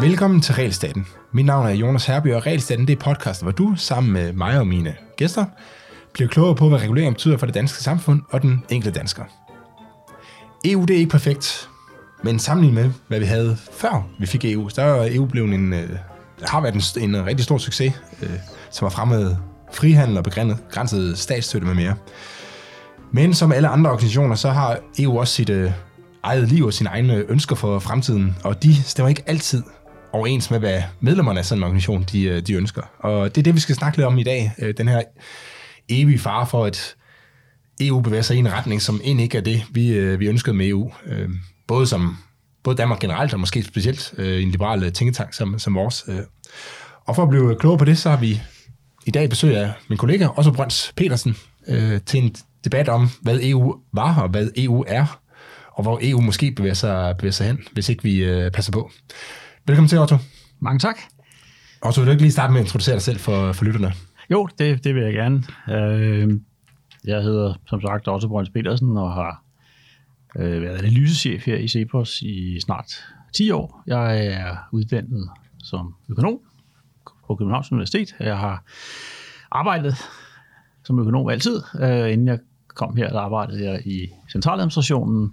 Velkommen til Realstaten. Mit navn er Jonas Herby, og Realstaten det er podcast, hvor du sammen med mig og mine gæster bliver klogere på, hvad regulering betyder for det danske samfund og den enkelte dansker. EU det er ikke perfekt, men sammenlignet med, hvad vi havde før vi fik EU, så er EU blevet en, øh, har været en, en rigtig stor succes, øh, som har fremmet frihandel og begrænset statsstøtte med mere. Men som alle andre organisationer, så har EU også sit øh, eget liv og sine egne ønsker for fremtiden, og de stemmer ikke altid overens med, hvad medlemmerne af sådan en organisation de, øh, de ønsker. Og det er det, vi skal snakke lidt om i dag. Øh, den her evige fare for, at EU bevæger sig i en retning, som egentlig ikke er det, vi, øh, vi ønskede med EU. Øh, både som både Danmark generelt, og måske specielt øh, en liberal tænketank som, som vores. Og for at blive klogere på det, så har vi i dag besøg af min kollega, også Brøns Petersen, til en debat om, hvad EU var og hvad EU er, og hvor EU måske bevæger sig, bevæger sig hen, hvis ikke vi passer på. Velkommen til, Otto. Mange tak. Otto, vil du ikke lige starte med at introducere dig selv for, for lytterne? Jo, det, det vil jeg gerne. Øh, jeg hedder, som sagt, Otto Brøns Petersen, og har øh, været analysechef her i Cepos i snart 10 år. Jeg er uddannet som økonom på Københavns Universitet. Jeg har arbejdet som økonom altid. Øh, inden jeg kom her, der arbejdede jeg i centraladministrationen,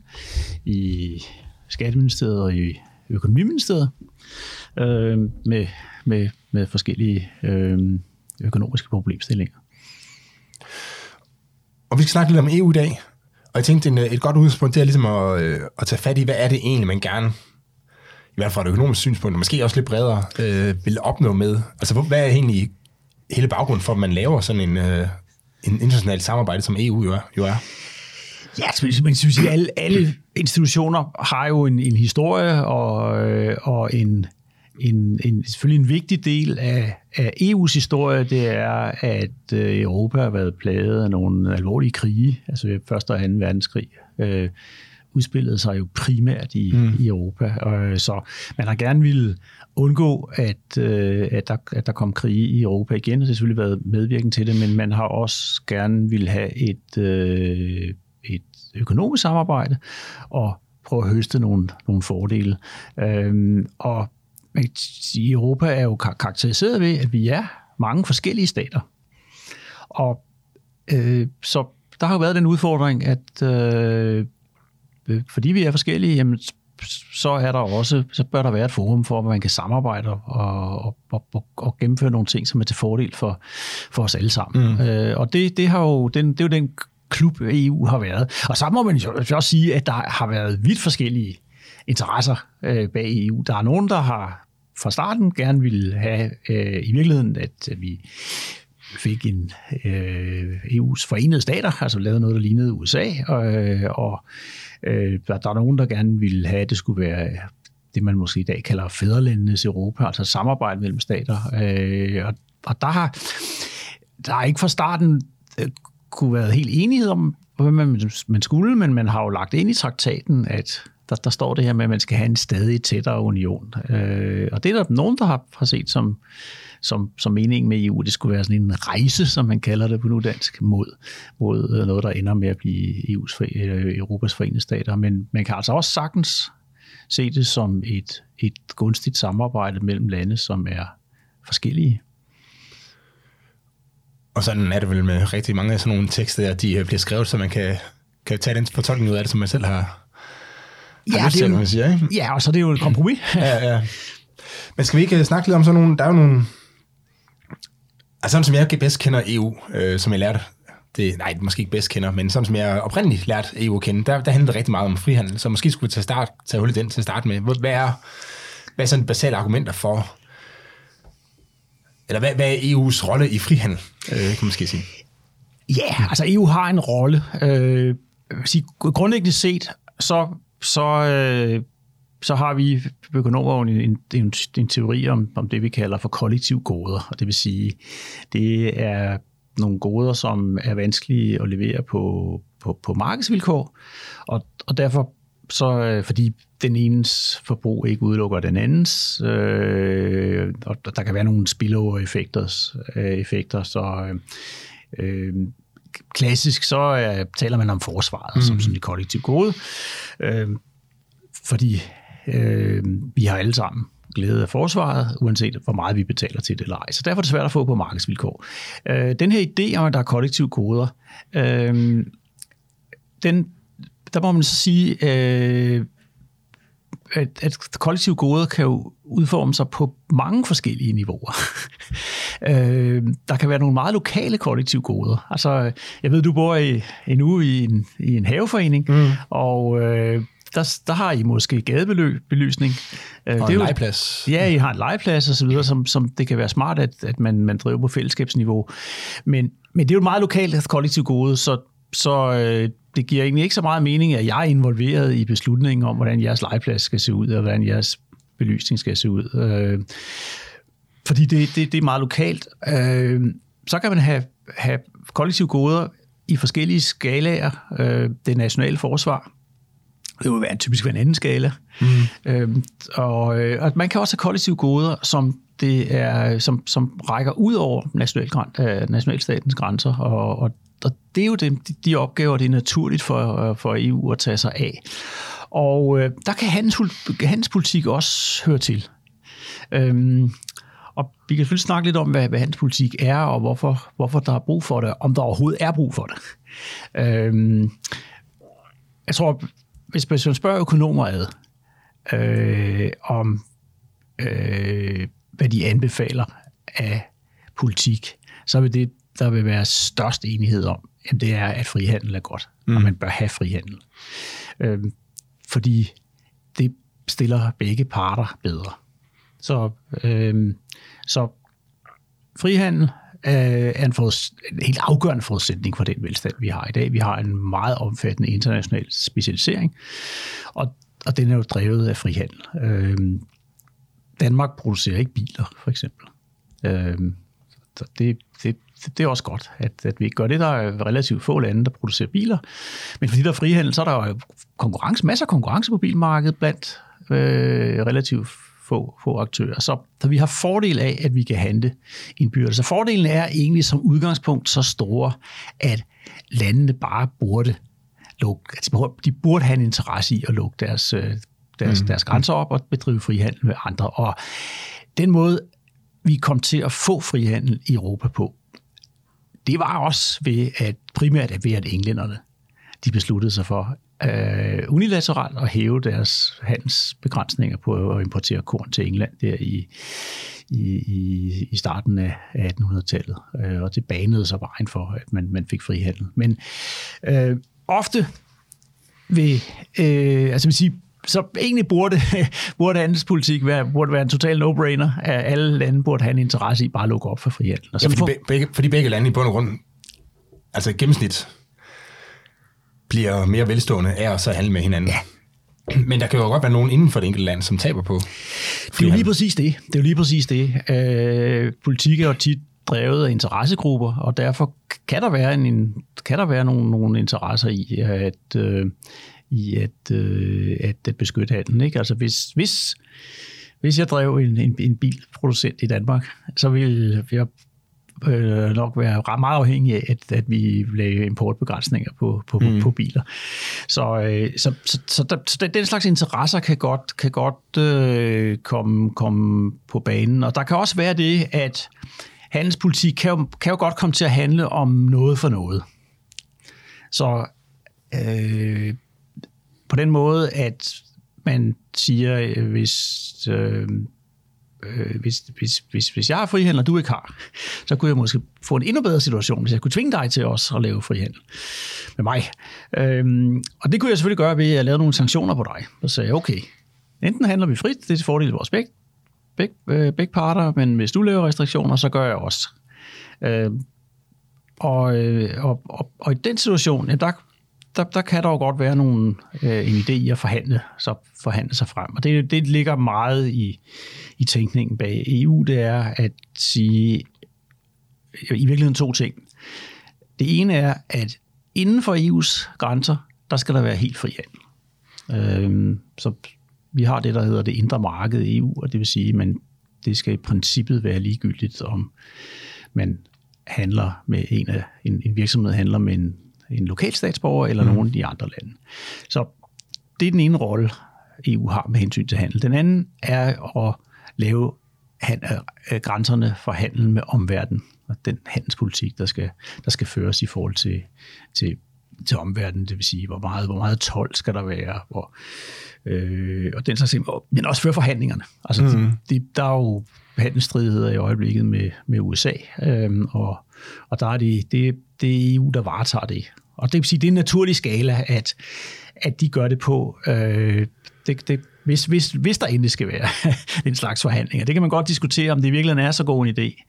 i Skatteministeriet og i Økonomiministeriet øh, med, med, med forskellige øh, økonomiske problemstillinger. Og vi skal snakke lidt om EU i dag, og jeg tænkte, en, et godt udgangspunkt det er ligesom at, øh, at tage fat i, hvad er det egentlig, man gerne, i hvert fald fra et økonomisk synspunkt, og måske også lidt bredere, øh, vil opnå med. Altså, hvad er egentlig hele baggrunden for, at man laver sådan en, øh, en internationalt samarbejde, som EU jo er? Jo er? Ja, altså, man synes, at alle, alle institutioner har jo en, en historie og, øh, og en, en, en, selvfølgelig en vigtig del af, af EU's historie, det er, at øh, Europa har været plaget af nogle alvorlige krige, altså første og anden verdenskrig. Øh, udspillede sig jo primært i, mm. i Europa, og, så man har gerne ville undgå, at, øh, at, der, at der kom krige i Europa igen, og det har selvfølgelig været medvirkende til det, men man har også gerne ville have et, øh, et økonomisk samarbejde og prøve at høste nogle, nogle fordele. Øhm, og sige, Europa er jo karakteriseret ved, at vi er mange forskellige stater. Og øh, så der har jo været den udfordring, at øh, fordi vi er forskellige, jamen, så er der også, så bør der være et forum for, at man kan samarbejde og, og, og, og gennemføre nogle ting, som er til fordel for, for os alle sammen. Mm. Øh, og det, det, har jo, den, det er jo den klub EU har været. Og så må man jo også sige, at der har været vidt forskellige interesser øh, bag EU. Der er nogen, der har fra starten gerne ville have øh, i virkeligheden, at vi fik en øh, EU's forenede stater, altså lavet noget, der lignede USA, øh, og øh, der, der er nogen, der gerne ville have, at det skulle være øh, det, man måske i dag kalder fædrelandenes Europa, altså samarbejde mellem stater. Øh, og, og der har der er ikke fra starten øh, kunne være helt enighed om, hvad man, man skulle, men man har jo lagt ind i traktaten, at der, der står det her med, at man skal have en stadig tættere union. Øh, og det er der nogen, der har, har set som, som, som mening med EU. Det skulle være sådan en rejse, som man kalder det på nudansk, mod, mod noget, der ender med at blive EU's, øh, Europas forenede stater. Men man kan altså også sagtens se det som et, et gunstigt samarbejde mellem lande, som er forskellige. Og sådan er det vel med rigtig mange af sådan nogle tekster, at de øh, bliver skrevet, så man kan, kan tage den fortolkning ud af det, som man selv har, ja, lyst til, man siger, ikke? Ja, og så er det jo et kompromis. ja, ja. Men skal vi ikke øh, snakke lidt om sådan nogle, der er jo nogle, altså sådan som jeg bedst kender EU, øh, som jeg lærte, det, nej, måske ikke bedst kender, men sådan som jeg oprindeligt lærte EU at kende, der, der handler det rigtig meget om frihandel, så måske skulle vi tage, start, tage hul i den til at starte med. Hvad er, hvad er sådan basale argumenter for, eller hvad, hvad er EU's rolle i frihandel, øh, kan man måske sige? Ja, yeah, altså EU har en rolle. Øh, sige, grundlæggende set, så, så, øh, så har vi økonomer en, en, en, teori om, om det, vi kalder for kollektiv goder. Og det vil sige, det er nogle goder, som er vanskelige at levere på, på, på markedsvilkår, og, og derfor så øh, fordi den enes forbrug ikke udelukker den andens, øh, og der kan være nogle spillover-effekter, øh, effekter, så øh, klassisk, så uh, taler man om forsvaret mm. som sådan et kollektivt gode, uh, fordi uh, vi har alle sammen glæde af forsvaret, uanset hvor meget vi betaler til det eller ej. Så derfor er det svært at få på markedsvilkår. Uh, den her idé om, at der er kollektive goder, uh, den, der må man så sige, uh, at, at kollektive goder kan jo udforme sig på mange forskellige niveauer. øh, der kan være nogle meget lokale kollektive goder. Altså, jeg ved, du bor i, en uge i en, i en haveforening, mm. og øh, der, der har I måske gadebelysning. Øh, og det er en legeplads. Ja, I har en legeplads og så videre, som, som det kan være smart, at, at man, man driver på fællesskabsniveau. Men, men det er jo et meget lokalt kollektivt gode, så, så øh, det giver egentlig ikke så meget mening, at jeg er involveret i beslutningen om, hvordan jeres legeplads skal se ud, og hvordan jeres belysning skal se ud. Øh, fordi det, det, det er meget lokalt. Øh, så kan man have, have kollektive goder i forskellige skalaer. Øh, det nationale forsvar, det vil være, typisk være en anden skala. Mm. Øh, og, øh, og man kan også have kollektive goder, som det er, som, som rækker ud over national, øh, nationalstatens grænser, og, og og det er jo de, de opgaver, det er naturligt for, for EU at tage sig af. Og øh, der kan handelspolitik også høre til. Øhm, og vi kan selvfølgelig snakke lidt om, hvad, hvad handelspolitik er, og hvorfor, hvorfor der er brug for det, om der overhovedet er brug for det. Øhm, jeg tror, hvis man spørger økonomer ad, øh, om øh, hvad de anbefaler af politik, så vil det der vil være størst enighed om, jamen det er, at frihandel er godt, mm. og man bør have frihandel. Øhm, fordi det stiller begge parter bedre. Så, øhm, så frihandel øh, er en, en helt afgørende forudsætning for den velstand, vi har i dag. Vi har en meget omfattende international specialisering, og, og den er jo drevet af frihandel. Øh, Danmark producerer ikke biler, for eksempel. Øh, så det, det, det er også godt, at, at vi ikke gør det. Der er relativt få lande, der producerer biler. Men fordi der er frihandel, så er der jo konkurrence, masser af konkurrence på bilmarkedet blandt øh, relativt få, få aktører. Så, så vi har fordel af, at vi kan handle indbyrdes. Så fordelen er egentlig som udgangspunkt så store, at landene bare burde lukke, altså de burde have en interesse i at lukke deres, øh, deres, mm. deres grænser op og bedrive frihandel med andre. Og den måde, vi kom til at få frihandel i Europa på, det var også ved at, primært ved, at englænderne de besluttede sig for øh, unilateralt at hæve deres handelsbegrænsninger på at importere korn til England der i, i, i, i starten af 1800-tallet. Øh, og det banede så vejen for, at man, man fik frihandel. Men øh, ofte vil, øh, altså vil sige, så egentlig burde, burde handelspolitik være, burde være en total no-brainer. At alle lande burde have en interesse i bare at lukke op for frihandel. Ja, fordi, begge, fordi begge lande i bund og grund, altså gennemsnit, bliver mere velstående af at så handle med hinanden. Ja. Men der kan jo godt være nogen inden for det enkelte land, som taber på. Det er jo lige præcis det. Det er jo lige præcis det. Øh, politik er jo tit drevet af interessegrupper, og derfor kan der være, en, kan der være nogle, nogle interesser i, at, øh, i at, øh, at, at beskytte handlen. Ikke? Altså hvis, hvis, hvis jeg drev en, en, en bilproducent i Danmark, så ville jeg øh, nok være meget afhængig af, at, at vi lagde importbegrænsninger på, på, mm. på biler. Så, øh, så, så, så, der, så den slags interesser kan godt, kan godt øh, komme, komme på banen. Og der kan også være det, at handelspolitik kan jo, kan jo godt komme til at handle om noget for noget. Så øh, på den måde, at man siger, øh, hvis, øh, øh, hvis, hvis, hvis, hvis jeg har frihandel, og du ikke har, så kunne jeg måske få en endnu bedre situation, hvis jeg kunne tvinge dig til også at lave frihandel med mig. Øhm, og det kunne jeg selvfølgelig gøre ved at lave nogle sanktioner på dig. Så sagde jeg, okay, enten handler vi frit, det er til fordel for os begge, begge, øh, begge parter, men hvis du laver restriktioner, så gør jeg også. Øhm, og, øh, og, og, og i den situation, ja, der der, der kan der jo godt være nogle, øh, en idé i at forhandle, så forhandle sig frem. Og det, det ligger meget i, i tænkningen bag EU, det er at sige øh, i virkeligheden to ting. Det ene er, at inden for EU's grænser, der skal der være helt fri handel. Øh, så vi har det, der hedder det indre marked i EU, og det vil sige, at det skal i princippet være ligegyldigt, om man handler med en, af, en, en virksomhed handler med en, en lokal statsborger eller mm. nogen af de andre lande. Så det er den ene rolle, EU har med hensyn til handel. Den anden er at lave han, øh, grænserne for handel med omverdenen og den handelspolitik, der skal, der skal føres i forhold til, til, til omverdenen, det vil sige, hvor meget, hvor meget tolv skal der være, hvor, øh, og den slags ting, men også føre forhandlingerne. Altså, mm. de, de, der er jo handelsstridigheder i øjeblikket med, med USA, øh, og, og der er det, det, det er EU, der varetager det. Og det vil sige, det er en naturlig skala, at, at de gør det på. Øh, det, det, hvis, hvis, hvis der endelig skal være en slags forhandlinger. Det kan man godt diskutere, om det i virkeligheden er så god en idé.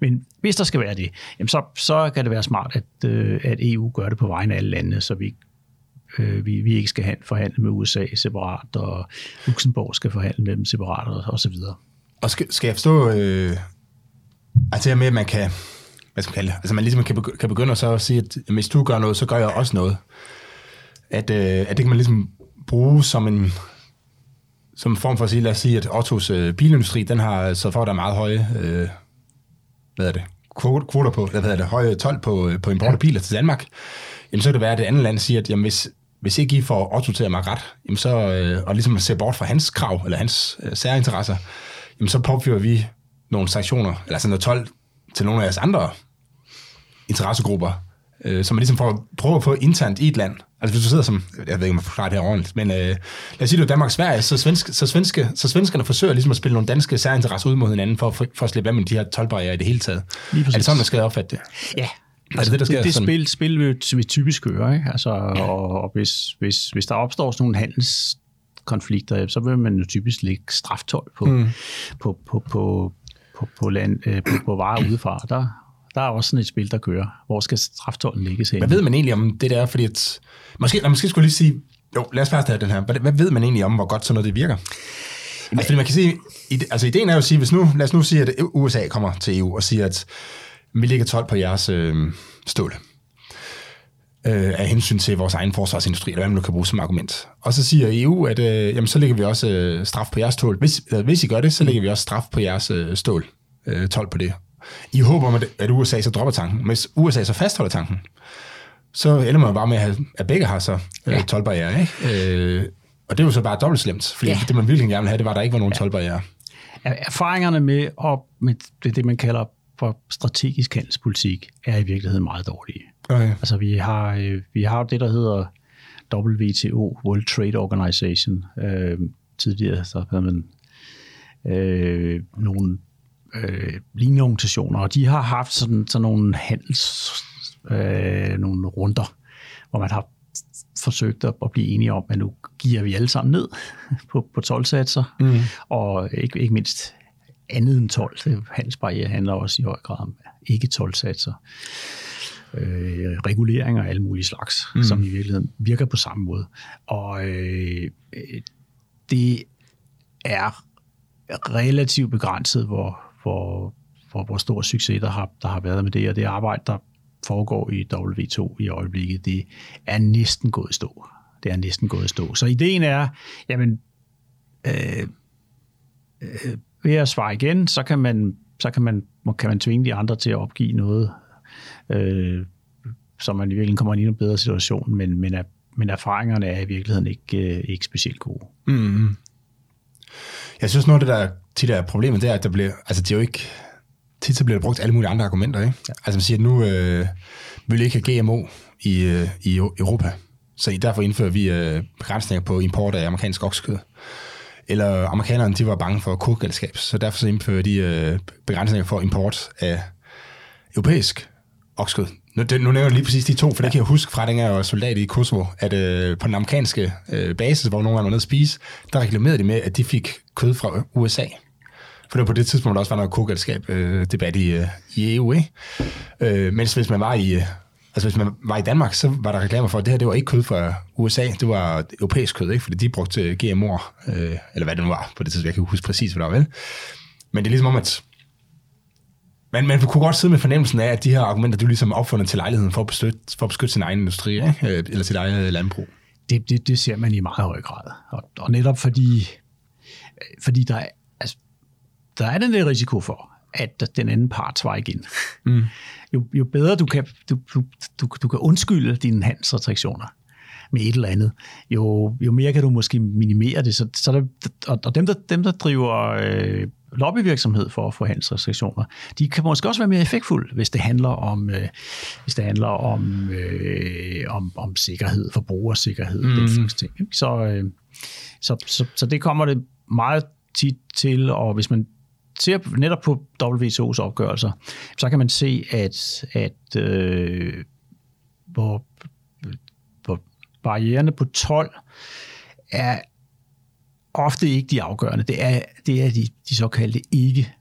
Men hvis der skal være det, jamen så, så kan det være smart, at, øh, at EU gør det på vegne af alle landene, så vi, øh, vi, vi ikke skal forhandle med USA separat, og Luxembourg skal forhandle med dem separat, og, og så videre. Og skal, skal jeg forstå, øh, altså det med, at man kan, hvad skal man kalde det, altså man ligesom kan, kan begynde så at sige, at hvis du gør noget, så gør jeg også noget. At, øh, at det kan man ligesom bruge som en, som form for at sige, lad os sige, at Ottos øh, bilindustri, den har så for, at der er meget høje, øh, hvad er det, kvoter på, hvad er det, høje 12 på, øh, på import af biler til Danmark, jamen så kan det være, at det andet land siger, at jamen, hvis, hvis ikke I får Otto til at mig ret, jamen så, øh, og ligesom ser bort fra hans krav, eller hans øh, særinteresser, jamen så påfører vi nogle sanktioner, eller sådan noget 12 til nogle af jeres andre interessegrupper, øh, som man ligesom får at prøve at få internt i et land. Altså hvis du sidder som, jeg ved ikke, om jeg forklarer det her ordentligt, men øh, lad os sige, du er Danmark og Sverige, så, svensk, så, svenske, så svenskerne forsøger ligesom at spille nogle danske særinteresser ud mod hinanden, for, for, for at slippe af med de her tolvbarriere i det hele taget. Er det sådan, man skal opfatte det? Ja, Altså, det, der sker det, det spil, spil vil, typisk gøre, ikke? Altså, ja. og, og hvis, hvis, hvis der opstår sådan nogle handelskonflikter, så vil man jo typisk lægge straftol på, mm. på, på, på, på, på, land, øh, på, på varer udefra. Der, der er også sådan et spil, der kører. Hvor skal straftollen ligge hen? Hvad ved man egentlig om det der? Fordi at, måske, måske skulle lige sige, jo, lad os først have den her. Hvad, hvad ved man egentlig om, hvor godt sådan noget det virker? Altså, fordi man kan sige, altså ideen er jo at sige, hvis nu, lad os nu sige, at USA kommer til EU og siger, at mm, vi ligger 12 på jeres øh, stål øh, af hensyn til vores egen forsvarsindustri, eller hvad man nu kan bruge som argument. Og så siger EU, at øh, jamen, så lægger vi også øh, straf på jeres stål. Hvis, øh, hvis I gør det, så lægger vi også straf på jeres øh, stål. Øh, 12 på det. I håber om, at USA så dropper tanken. Hvis USA så fastholder tanken, så ender man bare med, at begge har så øh, ja. 12 barriere, ikke? Øh, og det er jo så bare dobbelt slemt, fordi ja. det, man virkelig gerne ville have, det var, at der ikke var nogen ja. 12 barriere. Erfaringerne med, op, med det, det, man kalder for strategisk handelspolitik, er i virkeligheden meget dårlige. Okay. Altså, vi har, øh, vi har det, der hedder WTO, World Trade Organization. Øh, tidligere så havde man øh, nogle øh, lignende organisationer, og de har haft sådan, sådan nogle handels, øh, nogle runder, hvor man har forsøgt at, blive enige om, at nu giver vi alle sammen ned på, på 12-satser, mm. og ikke, ikke mindst andet end 12. Handelsbarriere handler også i høj grad om ikke 12-satser. Øh, reguleringer af alle mulige slags, mm. som i virkeligheden virker på samme måde. Og øh, det er relativt begrænset, hvor, hvor, hvor, hvor stor succes der har, der har været med det, og det arbejde, der foregår i W2 i øjeblikket, det er næsten gået i stå. Det er næsten gået i stå. Så ideen er, jamen, øh, øh, ved at svare igen, så kan man, så kan man, kan man tvinge de andre til at opgive noget, øh, så man i virkeligheden kommer ind i en bedre situation, men, men, er, men erfaringerne er i virkeligheden ikke, øh, ikke specielt gode. Mm. Jeg synes, noget af det, der tit er problemet, det er, at der bliver, altså det er jo ikke, tit så bliver der brugt alle mulige andre argumenter, ikke? Ja. Altså man siger, at nu øh, vil vi ikke have GMO i, øh, i Europa, så derfor indfører vi øh, begrænsninger på import af amerikansk oksekød. Eller amerikanerne, de var bange for kogalskab, så derfor så indfører de øh, begrænsninger for import af europæisk oksekød. Nu, det, nu nævner jeg lige præcis de to, for det kan jeg huske fra, dengang jeg var soldat i Kosovo, at øh, på den amerikanske øh, basis, hvor nogen var nede at spise, der reklamerede de med, at de fik kød fra USA. For det var på det tidspunkt, der også var noget kogalskab øh, debat i, øh, i EU, ikke? Øh, mens hvis man var i... Øh, Altså hvis man var i Danmark, så var der reklamer for, at det her det var ikke kød fra USA, det var europæisk kød, ikke? fordi de brugte GMO'er, øh, eller hvad det nu var på det tidspunkt, jeg kan huske præcis, hvad det var vel. Men det er ligesom om, at men man kunne godt sidde med fornemmelsen af, at de her argumenter, du ligesom opfundet til lejligheden for at beskytte, for at beskytte sin egen industri, ikke? Øh, eller sit eget landbrug. Det, det, det ser man i meget høj grad. Og, og netop fordi, fordi der, er, altså, der er den der risiko for, at den anden part svarer igen. Mm. jo, jo bedre du kan, du, du, du, du kan undskylde dine handelsrestriktioner med et eller andet, jo, jo mere kan du måske minimere det. Så, så der, og, og dem, der, dem, der driver øh, lobbyvirksomhed for at få handelsrestriktioner, de kan måske også være mere effektfulde, hvis det handler om, øh, hvis det handler om, øh, om, om sikkerhed, forbrugersikkerhed, mm. den slags ting. Så, øh, så, så, så det kommer det meget tit til, og hvis man ser netop på WTO's opgørelser, så kan man se, at, at øh, hvor, hvor barriererne på 12 er ofte ikke de afgørende. Det er, det er de, de såkaldte ikke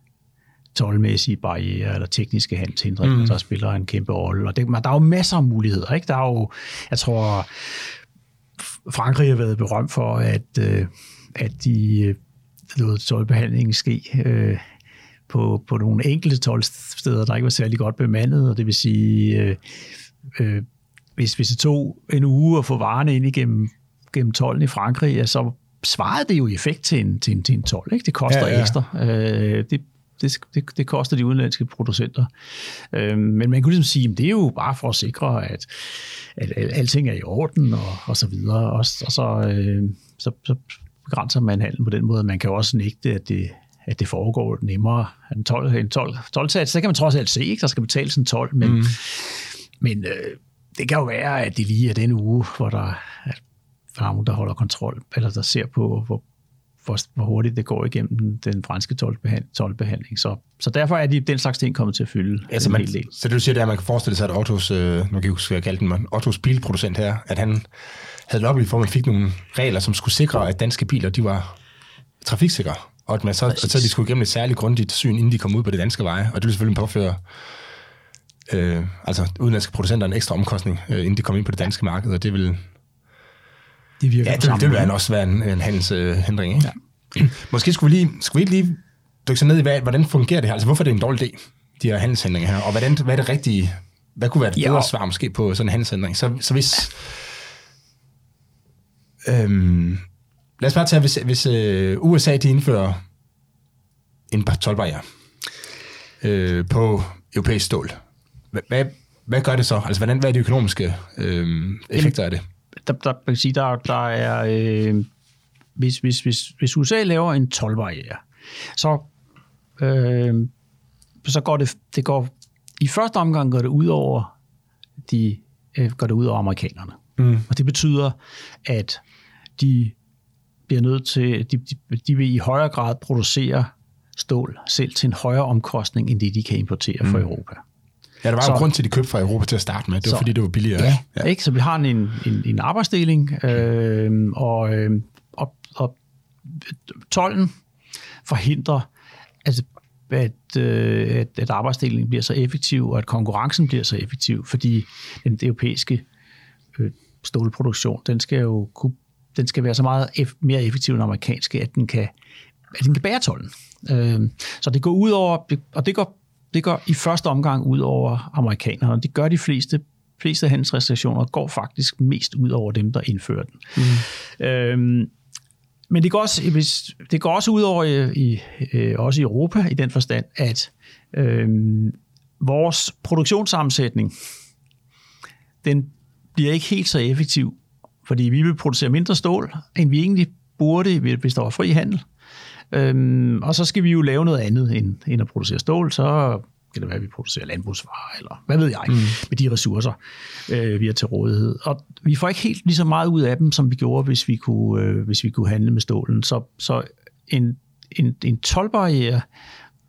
tolvmæssige barriere eller tekniske handelshindringer, mm. der spiller en kæmpe rolle. Og det, der er jo masser af muligheder. Ikke? Der er jo, jeg tror, Frankrig har været berømt for, at, øh, at de lod tolvbehandlingen ske øh, på, på nogle enkelte tolvsteder, der ikke var særlig godt bemandet, og det vil sige, øh, øh, hvis, hvis det tog en uge at få varerne ind igennem gennem tolden i Frankrig, ja, så svarede det jo i effekt til en, til en, til en 12. Ikke? Det koster ja, ja. ekstra. Øh, det, det, det, det koster de udenlandske producenter. Øh, men man kunne ligesom sige, at det er jo bare for at sikre, at, at, at alting er i orden og, og så videre. Og, og så, øh, så, så begrænser man handlen på den måde. Man kan jo også nægte, at det, at det foregår nemmere. En 12, en 12, 12 sats, så kan man trods alt se, ikke? der skal betales en 12, men, mm. men øh, det kan jo være, at det lige er den uge, hvor der er nogen, der holder kontrol, eller der ser på, hvor, hvor, hvor hurtigt det går igennem den franske tolvbehandling. Så, så derfor er de, den slags ting kommet til at fylde altså, en man, hel del. Så det du siger, det er, at man kan forestille sig, at Ottos, øh, nu kan jeg huske, hvad jeg kaldte den, Ottos bilproducent her, at han havde lobby for, at man fik nogle regler, som skulle sikre, at danske biler, de var trafiksikre, og at man så, at så de skulle igennem et særligt grundigt syn, inden de kom ud på det danske veje, og det ville selvfølgelig påføre øh, altså udenlandske producenter en ekstra omkostning, øh, inden de kom ind på det danske marked, og det vil det virker ja, det, det vil også være en, en handelshindring. Ikke? Ja. Måske skulle vi lige, skulle vi lige dykke så ned i, hvad, hvordan fungerer det her? Altså, hvorfor er det en dårlig idé, de her handelshindringer her? Og hvordan, hvad er det rigtige, hvad kunne være det bedre ja. svar måske på sådan en handelshindring? Så, så hvis... Øhm, lad os bare tage, hvis, hvis øh, USA de indfører en tolvbarriere øh, på europæisk stål, hvad, hvad, hvad gør det så? Altså, hvordan, hvad er de økonomiske øh, effekter af det? Der, der, der, sige, der, der er, øh, hvis, hvis, hvis, hvis USA laver en 12-barriere, så, øh, så går det, det går, i første omgang går det ud over de, øh, går det ud over amerikanerne. Mm. Og det betyder, at de bliver nødt til, de, de, de vil i højere grad producere stål selv til en højere omkostning, end det de kan importere mm. fra Europa. Ja, der var så, jo grund til, at de købte fra Europa til at starte med. Det var, så, fordi det var billigere. Ja, ja. Ikke? så vi har en, en, en arbejdsdeling, øh, og, øh, og, og tolden forhindrer, altså, at, øh, at, at arbejdsdelingen bliver så effektiv, og at konkurrencen bliver så effektiv, fordi den europæiske øh, stålproduktion, den skal jo kunne, den skal være så meget eff, mere effektiv end amerikanske, at den kan, at den kan bære tolden. Øh, så det går ud over, og det går det går i første omgang ud over amerikanerne. Det gør de fleste fleste handelsrestriktioner går faktisk mest ud over dem, der indfører den. Mm. Øhm, men det går også, det går også ud over i, i, øh, også i Europa i den forstand, at øhm, vores produktionssammensætning, den bliver ikke helt så effektiv, fordi vi vil producere mindre stål, end vi egentlig burde, hvis der var fri handel. Øhm, og så skal vi jo lave noget andet end, end at producere stål, så kan det være, at vi producerer landbrugsvarer, eller hvad ved jeg, mm. med de ressourcer, øh, vi har til rådighed. Og vi får ikke helt lige så meget ud af dem, som vi gjorde, hvis vi kunne, øh, hvis vi kunne handle med stålen. Så, så en, en, en tolvbarriere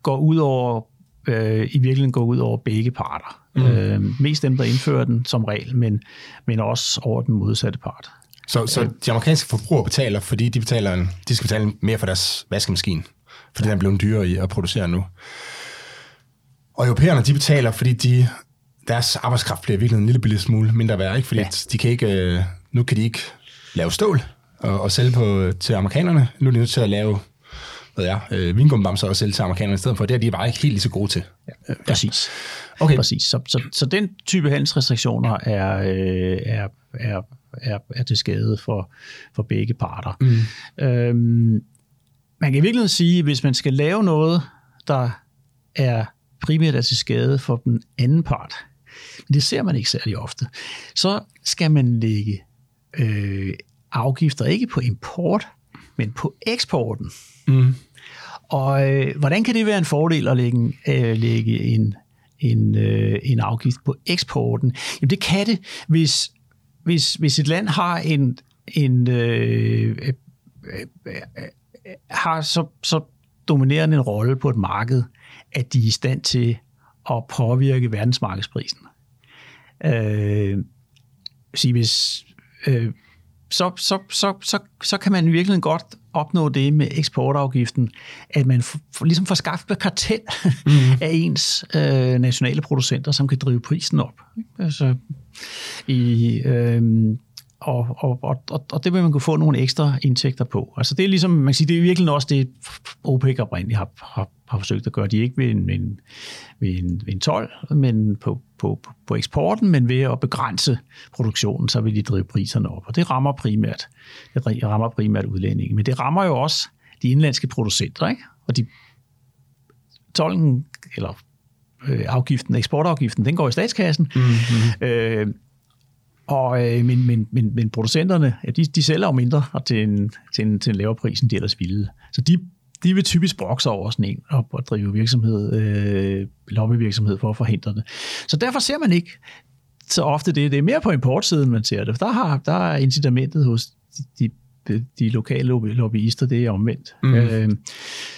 går ud over, øh, i virkeligheden går ud over begge parter. Mm. Øh, mest dem, der indfører den som regel, men, men også over den modsatte part. Så, så de amerikanske forbrugere betaler, fordi de, betaler en, de skal betale mere for deres vaskemaskine, fordi den er blevet dyrere i at producere nu. Og europæerne, de betaler, fordi de, deres arbejdskraft bliver virkelig en lille lille smule mindre værd, ikke? fordi ja. de kan ikke, øh, nu kan de ikke lave stål og, og sælge på, til amerikanerne. Nu er de nødt til at lave hvad er, øh, vingummibamser og sælge til amerikanerne i stedet for. Det er de bare ikke helt lige så gode til. Ja, præcis. Okay. præcis. Så, så, så den type handelsrestriktioner er, øh, er, er er, er til skade for, for begge parter. Mm. Øhm, man kan i virkeligheden sige, at hvis man skal lave noget, der er primært er til skade for den anden part, men det ser man ikke særlig ofte, så skal man lægge øh, afgifter ikke på import, men på eksporten. Mm. Og øh, hvordan kan det være en fordel at lægge, øh, lægge en, en, øh, en afgift på eksporten? Jamen det kan det, hvis, hvis, hvis et land har en, en øh, øh, øh, har så, så dominerende en rolle på et marked, at de er i stand til at påvirke verdensmarkedsprisen. Øh, sige, hvis, øh, så, så, så, så, så kan man virkelig godt opnå det med eksportafgiften, at man for, ligesom får skaffet kartel mm. af ens øh, nationale producenter, som kan drive prisen op. Altså, i, øh, og, og, og, og det vil man kunne få nogle ekstra indtægter på. Altså det er ligesom, man kan sige, det er virkelig også det, OPEC oprindeligt har, har, har forsøgt at gøre. De er ikke ved en, en, ved en, ved en 12, men på, på, på eksporten, men ved at begrænse produktionen, så vil de drive priserne op. Og det rammer primært, det rammer primært udlændinge. Men det rammer jo også de indlandske producenter, ikke? Og de tollen, eller afgiften, eksportafgiften, den går i statskassen. Mm-hmm. Øh, og, øh, men, men, men, men producenterne, ja, de, de sælger jo mindre og til en, til, en, til en lavere pris, end de ellers ville. Så de, de vil typisk brokse over sådan en og, og drive virksomhed, øh, lobbyvirksomhed for at forhindre det. Så derfor ser man ikke så ofte det. Det er mere på importsiden, man ser det. Der, har, der er incitamentet hos de, de, de lokale lobbyister, det er omvendt. Mm. Øh,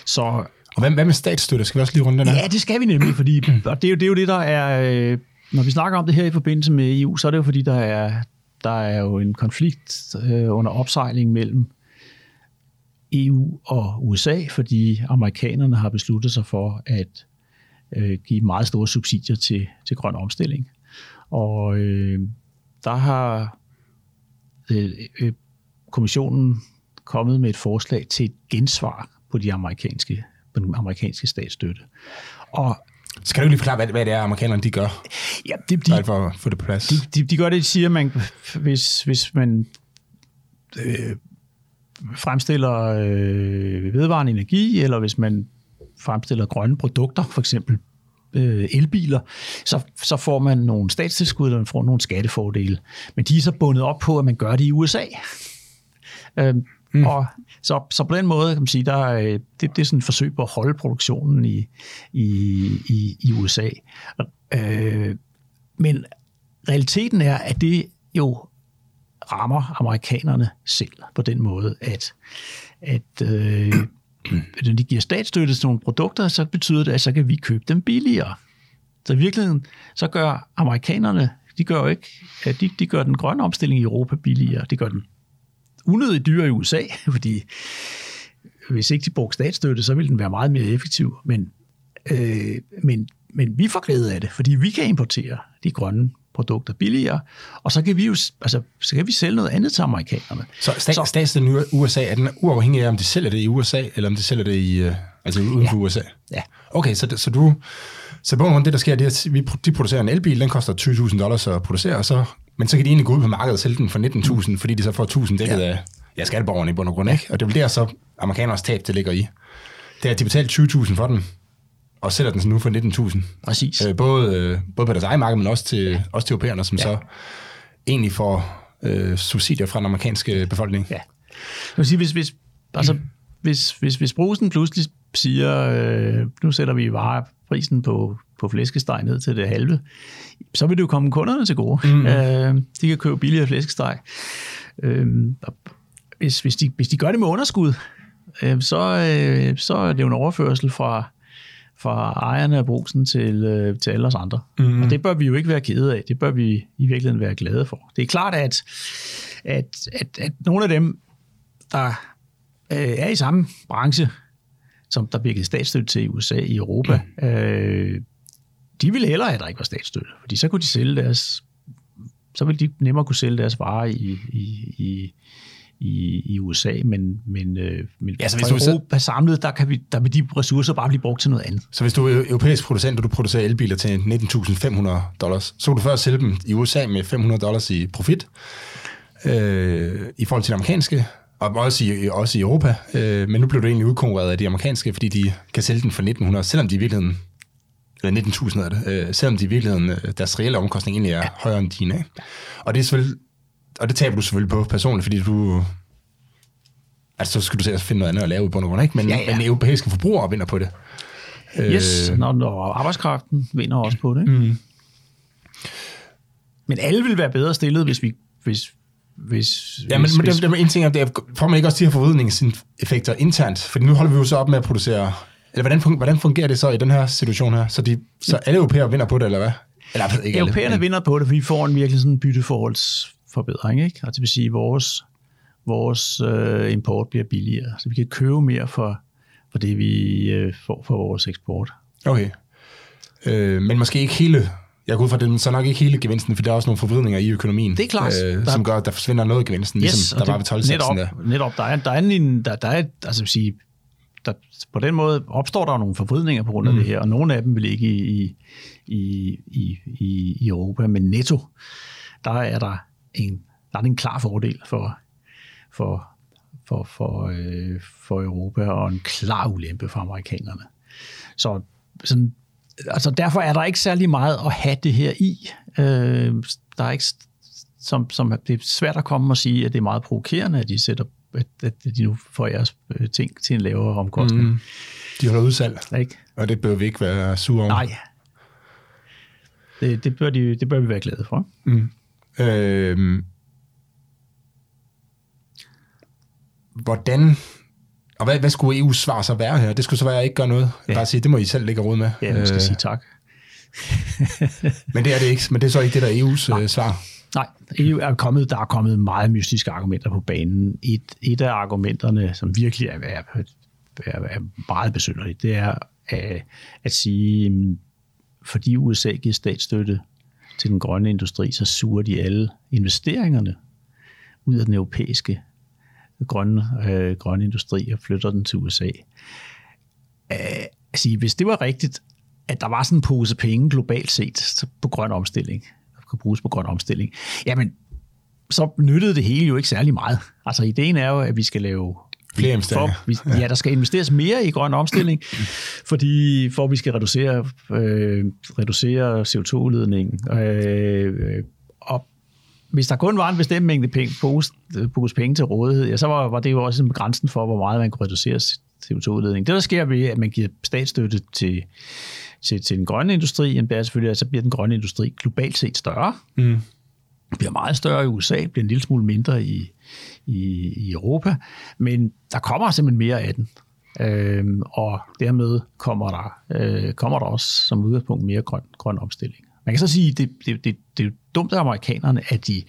så og hvad, hvad med statsstøtte? Skal vi også lige runde den her? Ja, det skal vi nemlig, fordi og det, er jo, det er jo det, der er... Øh, når vi snakker om det her i forbindelse med EU, så er det jo fordi, der er, der er jo en konflikt øh, under opsejling mellem EU og USA, fordi amerikanerne har besluttet sig for at øh, give meget store subsidier til, til grøn omstilling. Og øh, der har øh, øh, kommissionen kommet med et forslag til et gensvar på de amerikanske, på den amerikanske statsstøtte. Og skal du lige forklare, hvad, hvad det er, amerikanerne de gør? Ja, det, de, for at få det på plads. De, de, de gør det, de siger, man, hvis, hvis man øh, fremstiller øh, vedvarende energi, eller hvis man fremstiller grønne produkter, for eksempel øh, elbiler, så, så får man nogle statstilskud, eller man får nogle skattefordele. Men de er så bundet op på, at man gør det i USA. Øh, Mm. Og så, så på den måde kan man sige, der øh, det, det er sådan et forsøg på at holde produktionen i, i, i, i USA. Øh, men realiteten er, at det jo rammer amerikanerne selv på den måde, at, at øh, når de giver statsstøtte til nogle produkter, så betyder det, at så kan vi købe dem billigere. Så i virkeligheden, så gør amerikanerne, de gør jo ikke, de, de gør den grønne omstilling i Europa billigere, de gør den unødigt dyre i USA, fordi hvis ikke de brugte statsstøtte, så ville den være meget mere effektiv. Men, øh, men, men vi får glæde af det, fordi vi kan importere de grønne produkter billigere, og så kan vi jo altså, så kan vi sælge noget andet til amerikanerne. Så, stat, så staten i USA, er den uafhængig af, om de sælger det i USA, eller om de sælger det i, øh, altså uden ja. for USA? Ja. Okay, så, så du, så på det der sker, det er, at vi, de producerer en elbil, den koster 20.000 dollars at producere, og så men så kan de egentlig gå ud på markedet og sælge den for 19.000, fordi de så får 1.000 dækket ja. af ja, skatteborgerne i bund og grund, ikke? Og det er vel der så amerikanernes tab, det ligger i. Det er, at de betaler 20.000 for den, og sælger den så nu for 19.000. Præcis. Øh, både, øh, både på deres egen marked, men også til, ja. også til europæerne, som ja. så egentlig får øh, subsidier fra den amerikanske befolkning. Ja. Jeg vil sige, hvis, hvis, altså, mm. hvis, hvis, hvis brusen pludselig siger, øh, nu sætter vi vareprisen på, på flæskesteg ned til det halve, så vil det jo komme kunderne til gode. Mm. Øh, de kan købe billigere flæskesteg. Øh, hvis, hvis, de, hvis de gør det med underskud, øh, så, øh, så er det jo en overførsel fra, fra ejerne af brusen til, øh, til alle os andre. Mm. Og det bør vi jo ikke være kede af. Det bør vi i virkeligheden være glade for. Det er klart, at, at, at, at nogle af dem, der øh, er i samme branche, som der bliver givet statsstøtte til i USA, i Europa, mm. øh, de ville hellere have, at der ikke var statsstøtte, fordi så kunne de sælge deres, så ville de nemmere kunne sælge deres varer i, i, i, i, i USA, men, men, øh, men ja, så hvis du Europa så... samlet, der, kan vi, der vil de ressourcer bare blive brugt til noget andet. Så hvis du er europæisk producent, og du producerer elbiler til 19.500 dollars, så kan du først sælge dem i USA med 500 dollars i profit, øh, i forhold til de amerikanske, og også i, også i Europa, øh, men nu bliver du egentlig udkonkurreret af de amerikanske, fordi de kan sælge den for 1900, selvom de i virkeligheden eller 19.000 er det, øh, selvom de i virkeligheden, øh, deres reelle omkostning egentlig er ja. højere end dine. Ikke? Og det er selvfølgelig, og det taber du selvfølgelig på personligt, fordi du, altså så skal du se at finde noget andet at lave i bund og grund, ikke? Men, ja, ja. men europæiske forbrugere vinder på det. Yes, øh, når, når arbejdskraften vinder også på det. Ikke? Mm. Men alle vil være bedre stillet, hvis vi, hvis, hvis, ja, men, hvis, men det, en ting er, det er, får man ikke også de her forvridningseffekter internt? For nu holder vi jo så op med at producere... Eller hvordan, hvordan fungerer det så i den her situation her? Så, de, så alle europæere vinder på det, eller hvad? Eller, ikke Europæerne alle, men... vinder på det, for vi får en virkelig sådan bytteforholdsforbedring. Ikke? Altså det vil sige, at vores, vores øh, import bliver billigere, så vi kan købe mere for, for det, vi øh, får for vores eksport. Okay. Øh, men måske ikke hele jeg går ud fra, det så nok ikke hele gevinsten, for der er også nogle forvridninger i økonomien. Det er klart. Øh, som gør, at der forsvinder noget af gevinsten, yes, ligesom der var ved 12 netop, der. netop, der er, der er en, der, der er, altså sige, der, på den måde opstår der nogle forvridninger på grund af mm. det her, og nogle af dem vil ikke i, i, i, i, i Europa, men netto, der er der en, der er en klar fordel for, for, for, for, øh, for Europa, og en klar ulempe for amerikanerne. Så sådan altså derfor er der ikke særlig meget at have det her i. Øh, der er ikke, som, som, det er svært at komme og sige, at det er meget provokerende, at de sætter at, de nu får jeres øh, ting til en lavere omkostning. Mm. De holder udsalg, ikke? og det bør vi ikke være sure over. Nej, det, det, bør, de, det bør vi være glade for. Mm. Øh, hvordan og hvad, hvad skulle EU's svar så være her? Det skulle så være, at jeg ikke gør noget. Ja. Bare sige, det må I selv lægge råd med. Ja, jeg skal øh, sige tak. men det er det ikke. Men det er så ikke det, der er EU's Nej. Øh, svar. Nej, EU er kommet, der er kommet meget mystiske argumenter på banen. Et, et af argumenterne, som virkelig er, er, er, er meget besynderligt, det er at, at sige, fordi USA giver statsstøtte til den grønne industri, så suger de alle investeringerne ud af den europæiske grønne, øh, grønne industri og flytter den til USA. Æh, øh, altså, hvis det var rigtigt, at der var sådan en pose penge globalt set på grøn omstilling, kan bruges på grøn omstilling, jamen, så nyttede det hele jo ikke særlig meget. Altså, ideen er jo, at vi skal lave Flere. For, ja, der skal investeres mere i grøn omstilling, fordi for at vi skal reducere, øh, reducere CO2-udledningen. Øh, og hvis der kun var en bestemt mængde penge, pose, pose penge til rådighed, ja, så var, var det jo også en grænsen for, hvor meget man kunne reducere CO2-udledning. Det, der sker ved, at man giver statsstøtte til, til, til den grønne industri, det er selvfølgelig, at så bliver den grønne industri globalt set større. Mm. bliver meget større i USA, bliver en lille smule mindre i, i, i Europa, men der kommer simpelthen mere af den. Øhm, og dermed kommer der, øh, kommer der også som udgangspunkt mere grøn, grøn omstilling. Man kan så sige, at det, det, det, det er dumt af amerikanerne, at de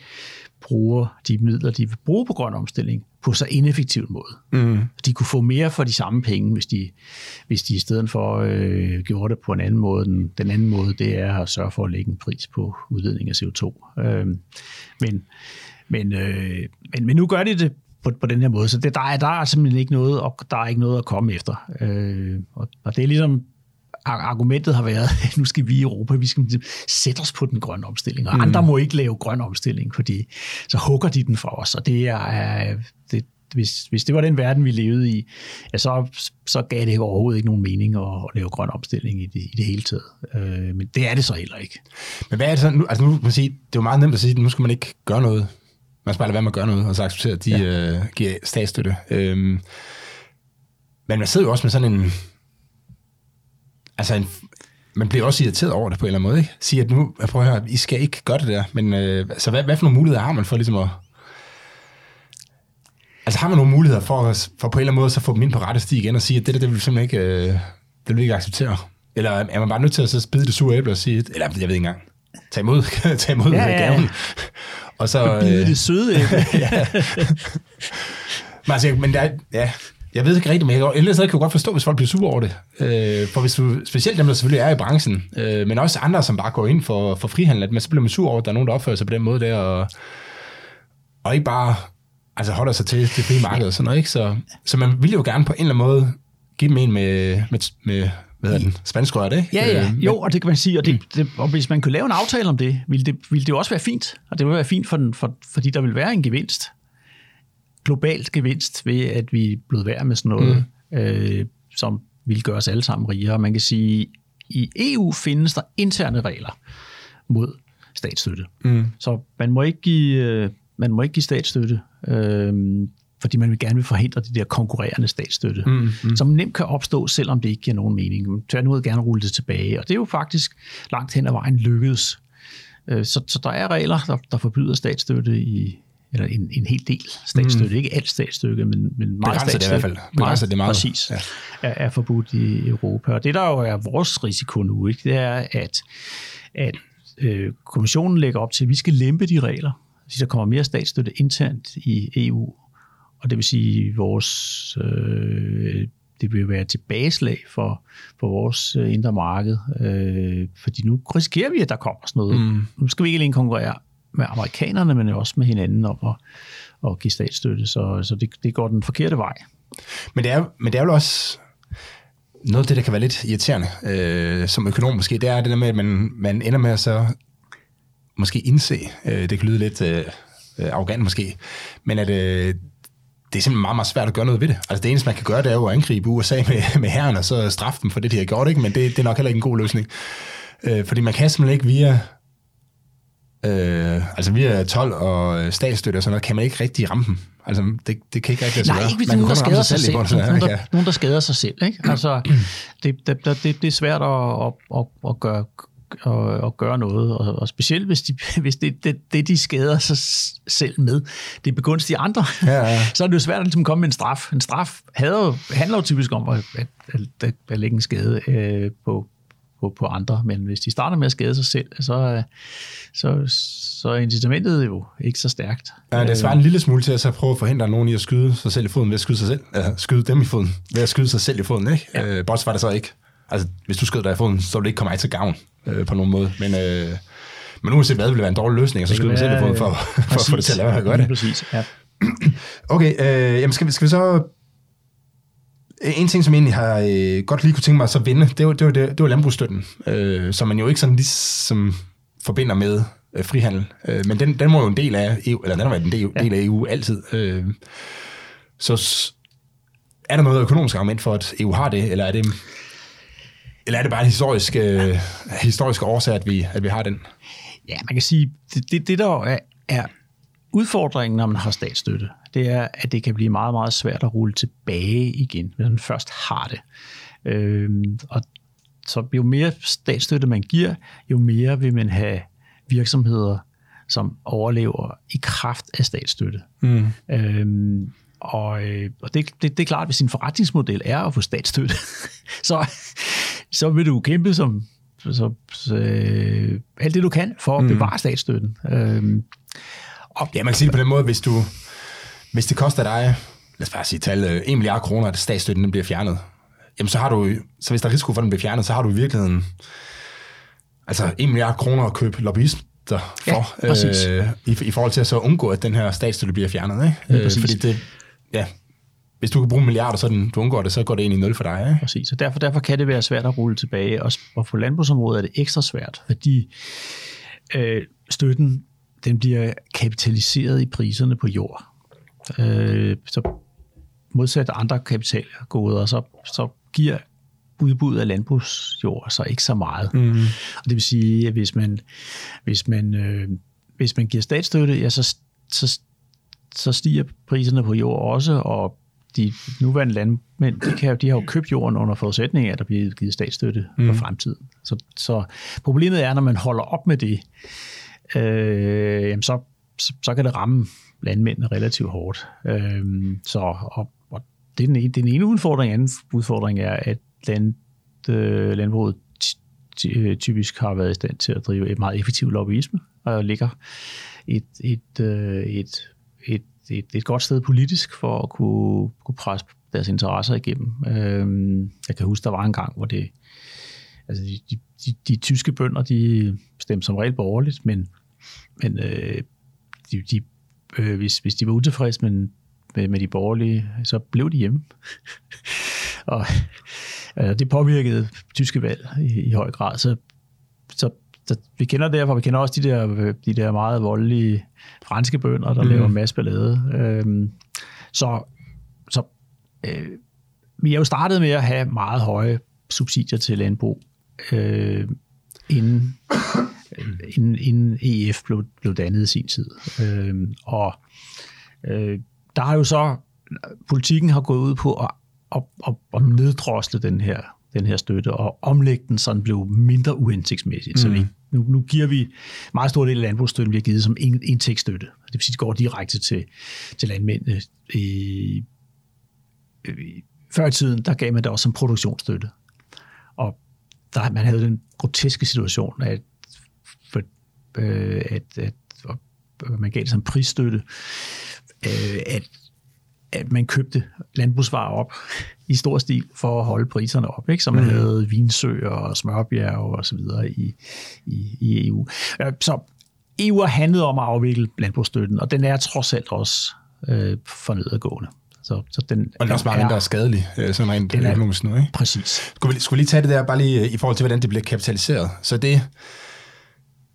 bruger de midler, de vil bruge på grøn omstilling, på så ineffektiv måde. Mm. De kunne få mere for de samme penge, hvis de, hvis de i stedet for øh, gjorde det på en anden måde. Den, den anden måde, det er at sørge for at lægge en pris på udledning af CO2. Øh, men, men, øh, men, men nu gør de det på, på den her måde, så det, der, er, der er simpelthen ikke noget, og der er ikke noget at komme efter. Øh, og, og det er ligesom argumentet har været, at nu skal vi i Europa, vi skal sætte os på den grønne omstilling, og mm. andre må ikke lave grøn omstilling, fordi så hugger de den fra os, og det er, det, hvis, hvis det var den verden, vi levede i, ja, så, så gav det overhovedet ikke nogen mening at, lave grøn omstilling i det, i det hele taget. Øh, men det er det så heller ikke. Men hvad er det så? Nu, altså nu man sige, det er jo meget nemt at sige, at nu skal man ikke gøre noget. Man skal bare lade være med at gøre noget, og så acceptere, at de ja. øh, giver statsstøtte. Øh, men man sidder jo også med sådan en altså en, man bliver også irriteret over det på en eller anden måde, ikke? Sige, at nu, prøv at høre, I skal ikke gøre det der, men øh, så hvad, hvad for nogle muligheder har man for ligesom at... Altså har man nogle muligheder for, for på en eller anden måde så få dem ind på rette sti igen og sige, at det der, det vil vi simpelthen ikke, øh, det vil vi ikke acceptere? Eller er man bare nødt til at så spide det sure æble og sige, eller jeg ved ikke engang, tag imod, tag imod ja, ja. gaven. Og så... Bide øh, det søde æble. ja. Men, altså, men der, ja, jeg ved ikke rigtigt, men jeg, ellers kan jeg godt forstå, hvis folk bliver sure over det. Øh, for hvis du, specielt dem, der selvfølgelig er i branchen, øh, men også andre, som bare går ind for, for frihandel, at man så bliver man sur over, at der er nogen, der opfører sig på den måde der, og, og ikke bare altså holder sig til det frie marked og sådan noget. Ikke? Så, så man vil jo gerne på en eller anden måde give dem en med, med, med hvad hedder den, spansk rørt, ikke? Ja, ja, øh, jo, og det kan man sige, og, det, det, og hvis man kunne lave en aftale om det, ville det, ville det jo også være fint, og det ville være fint, for den, for, fordi der vil være en gevinst globalt gevinst ved, at vi blev værd med sådan noget, mm. øh, som vil gøre os alle sammen rigere. Man kan sige, i EU findes der interne regler mod statsstøtte. Mm. Så man må ikke give, øh, man må ikke give statsstøtte, øh, fordi man vil gerne vil forhindre de der konkurrerende statsstøtte, mm, mm. som nemt kan opstå, selvom det ikke giver nogen mening. Man tværtimod gerne rulle det tilbage, og det er jo faktisk langt hen ad vejen lykkedes. Øh, så, så der er regler, der, der forbyder statsstøtte i, eller en, en hel del statsstøtte, mm. ikke alt statsstøtte, men, men meget statsstøtte. det i hvert fald. Begrænser det meget. Præcis, ja. er, er forbudt i Europa. Og det, der jo er vores risiko nu, ikke, det er, at, at øh, kommissionen lægger op til, at vi skal lempe de regler, så der kommer mere statsstøtte internt i EU, og det vil sige, vores, øh, det vil være tilbageslag for, for vores øh, indre marked, øh, fordi nu risikerer vi, at der kommer sådan noget. Mm. Nu skal vi ikke alene konkurrere med amerikanerne, men også med hinanden om at, at give statsstøtte, så, så det, det går den forkerte vej. Men det er, men det er jo også noget af det, der kan være lidt irriterende øh, som økonom måske, det er det der med, at man, man ender med at så måske indse, øh, det kan lyde lidt øh, øh arrogant måske, men at øh, det er simpelthen meget, meget svært at gøre noget ved det. Altså det eneste, man kan gøre, det er jo at angribe USA med, med herren, og så straffe dem for det, de har gjort, ikke? men det, det er nok heller ikke en god løsning. Øh, fordi man kan simpelthen ikke via Øh, altså via 12 og statsstøtte og sådan noget, kan man ikke rigtig ramme dem. Altså, det, det kan ikke rigtig Nej, ikke hvis nogen, der skader sig selv. selv. Nogen, der, nogen, der skader sig selv. Ikke? Altså, det, det, det, det er svært at, at, at, at gøre at, at gøre noget, og, og specielt hvis, de, hvis det, det, det, de skader sig selv med, det begunstiger andre, ja, ja. så er det jo svært at ligesom komme med en straf. En straf havde, handler jo typisk om at, at, at, at lægge en skade øh, på, på, på andre, men hvis de starter med at skade sig selv, så, så, så er incitamentet jo ikke så stærkt. Ja, det svarer en lille smule til at så prøve at forhindre nogen i at skyde sig selv i foden ved at skyde sig selv, ja, skyde dem i foden, ved at skyde sig selv i foden, ikke? Ja. Øh, Bortset var det så ikke. Altså, hvis du skød dig i foden, så ville det ikke komme mig til gavn øh, på nogen måde, men... Øh, men uanset hvad, vil det være en dårlig løsning, og så skyde mig selv i foden for, for, for at få det til at lade være det. Præcis, ja. Okay, øh, jamen skal vi, skal vi så en ting, som jeg egentlig har øh, godt lige kunne tænke mig at så vinde, det var, det var, det, det var landbrugsstøtten, øh, som man jo ikke sådan ligesom forbinder med øh, frihandel. Øh, men den, den må jo en del af EU, eller den har været en del, ja. del af EU altid. Øh, så er der noget økonomisk argument for, at EU har det, eller er det, eller er det bare en historisk, øh, historisk årsag, at vi, at vi har den? Ja, man kan sige, det, det, det der er, er udfordringen, når man har statsstøtte, det er, at det kan blive meget, meget svært at rulle tilbage igen, hvis man først har det. Øhm, og så jo mere statsstøtte man giver, jo mere vil man have virksomheder, som overlever i kraft af statsstøtte. Mm. Øhm, og øh, og det, det, det er klart, at hvis din forretningsmodel er at få statsstøtte, så, så vil du kæmpe som så, så, øh, alt det, du kan for at mm. bevare statsstøtten. Øhm, og, ja, man kan sige det på den måde, hvis du hvis det koster dig, lad os bare sige tal, 1 øh, milliard kroner, at statsstøtten den bliver fjernet, jamen så har du, så hvis der er risiko for, at den bliver fjernet, så har du i virkeligheden altså 1 milliard kroner at købe lobbyist for, ja, øh, i, i forhold til at så undgå, at den her statsstøtte bliver fjernet. Ikke? Ja, øh, fordi det, ja, hvis du kan bruge milliarder, så den, du undgår det, så går det ind i nul for dig. Ikke? Præcis, og derfor, derfor kan det være svært at rulle tilbage, og, og på landbrugsområdet er det ekstra svært, fordi øh, støtten den bliver kapitaliseret i priserne på jord. Øh, så modsat andre kapitalgoder, så, så giver udbud af landbrugsjord så ikke så meget. Mm. Og det vil sige, at hvis man, hvis man, øh, hvis man giver statsstøtte, ja, så, så, så stiger priserne på jord også, og de nuværende landmænd, de, kan, de har jo købt jorden under forudsætning af, at der bliver givet statsstøtte mm. for fremtiden. Så, så problemet er, når man holder op med det, øh, jamen så, så, så kan det ramme landmændene relativt hårdt. Øh, så, og, og det er den ene, den ene udfordring. anden udfordring er, at land, øh, landbruget øh, typisk har været i stand til at drive et meget effektivt lobbyisme, og ligger et, et, øh, et, et, et, et godt sted politisk for at kunne, kunne presse deres interesser igennem. Øh, jeg kan huske, der var en gang, hvor det, altså de, de, de, de tyske bønder, de stemte som regel borgerligt, men, men øh, de, de øh, hvis, hvis de var utilfredse med, med, med de borgerlige, så blev de hjemme. og øh, det påvirkede tyske valg i, i høj grad. Så, så, så vi kender derfor, vi kender også de der, de der meget voldelige franske bønder, der mm. laver masse ballade. Øh, så så øh, vi er jo startet med at have meget høje subsidier til landbrug øh, inden, inden, inden EF blev, blev dannet i sin tid. Øh, og øh, der har jo så, politikken har gået ud på at, at, at, at neddrosle den her, den her støtte, og omlægge den, så den blev mindre uhensigtsmæssigt. Mm. Så vi, nu, nu giver vi meget stor del af landbrugsstøtten, vi har givet som indtægtsstøtte. Det vil sige, det går direkte til, til landmændene. I, i, før i tiden, der gav man det også som produktionsstøtte. Og der, man havde den groteske situation, at, øh, at, at, at man gav det som prisstøtte, øh, at, at man købte landbrugsvarer op i stor stil for at holde priserne op, ikke? så man mm. havde vinsøer og smørbjerg og så videre i, i, i EU. Så EU har handlet om at afvikle landbrugsstøtten, og den er trods alt også øh, for nedadgående. Så, så den, og den er også meget mindre skadelig, øh, sådan rent økonomisk nu, ikke? Præcis. Skulle vi, skulle vi lige tage det der, bare lige øh, i forhold til, hvordan det bliver kapitaliseret? Så det,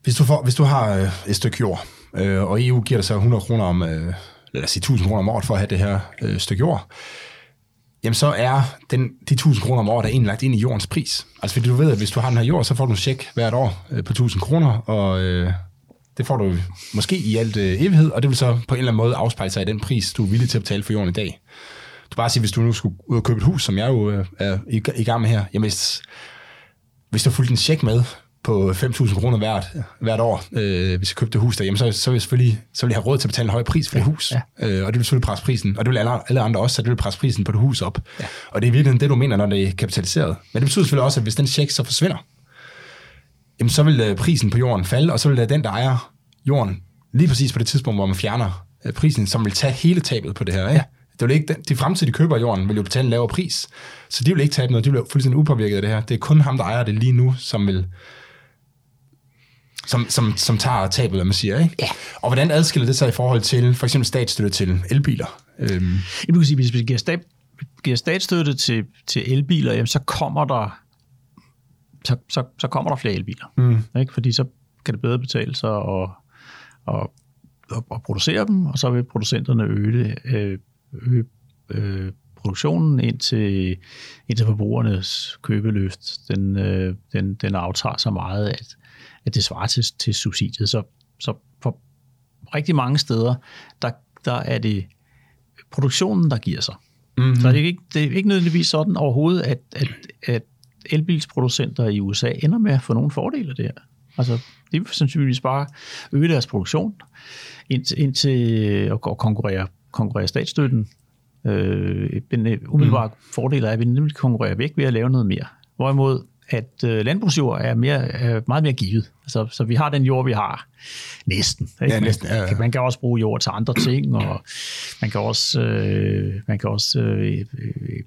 hvis du, får, hvis du har øh, et stykke jord, øh, og EU giver dig så 100 kroner om, øh, lad os sige 1000 kroner om året for at have det her øh, stykke jord, jamen så er den, de 1000 kroner om året er egentlig lagt ind i jordens pris. Altså fordi du ved, at hvis du har den her jord, så får du en check hvert år øh, på 1000 kroner, og øh, det får du måske i alt øh, evighed, og det vil så på en eller anden måde afspejle sig i den pris, du er villig til at betale for jorden i dag. Du bare sige, hvis du nu skulle ud og købe et hus, som jeg jo øh, er i, i gang med her, jamen hvis, hvis du fulgte en check med på 5.000 kroner hvert, hvert år, øh, hvis jeg købte hus der, jamen så, så vil jeg selvfølgelig så vil jeg have råd til at betale en høj pris for det hus. Ja. Øh, og det vil selvfølgelig presse prisen, og det vil alle, alle andre også, så det vil presse prisen på det hus op. Ja. Og det er virkelig det, du mener, når det er kapitaliseret. Men det betyder selvfølgelig også, at hvis den check så forsvinder, jamen så vil øh, prisen på jorden falde, og så vil det den, der ejer jorden, lige præcis på det tidspunkt, hvor man fjerner øh, prisen, som vil tage hele tabet på det her. Ikke? Ja. Det vil ikke, de fremtidige køber af jorden vil jo betale en lavere pris, så de vil ikke tabe noget, de vil fuldstændig upåvirket af det her. Det er kun ham, der ejer det lige nu, som vil som, som, som tager tabet, hvad man siger. Ikke? Ja. Og hvordan adskiller det sig i forhold til for eksempel statsstøtte til elbiler? Øhm. Jeg kan sige, hvis vi giver, stat, giver statsstøtte til, til elbiler, jamen, så kommer der så, så, så kommer der flere elbiler. Mm. Ikke? Fordi så kan det bedre betale sig at, at, at, at producere dem, og så vil producenterne øge, det, øh, øge øh, produktionen indtil, indtil forbrugernes købeløft, den, øh, den, den aftager så meget, at, at det svarer til, til subsidiet. Så, så på rigtig mange steder, der, der er det produktionen, der giver sig. Mm-hmm. Så det er, ikke, det er ikke nødvendigvis sådan overhovedet, at, at, at elbilsproducenter i USA ender med at få nogle fordele af det her. Altså, de vil sandsynligvis bare øge deres produktion indtil, indtil at konkurrere, konkurrere statsstøtten. Øh, den øh, umiddelbare mm. fordel er, at vi nemlig konkurrerer væk ved at lave noget mere. Hvorimod at øh, landbrugsjord er, mere, er meget mere givet. Altså, så vi har den jord, vi har. Næsten. Ikke? Ja, næsten ja, ja. Man, man kan også bruge jord til andre ting, og man kan også, øh, man kan også øh, øh,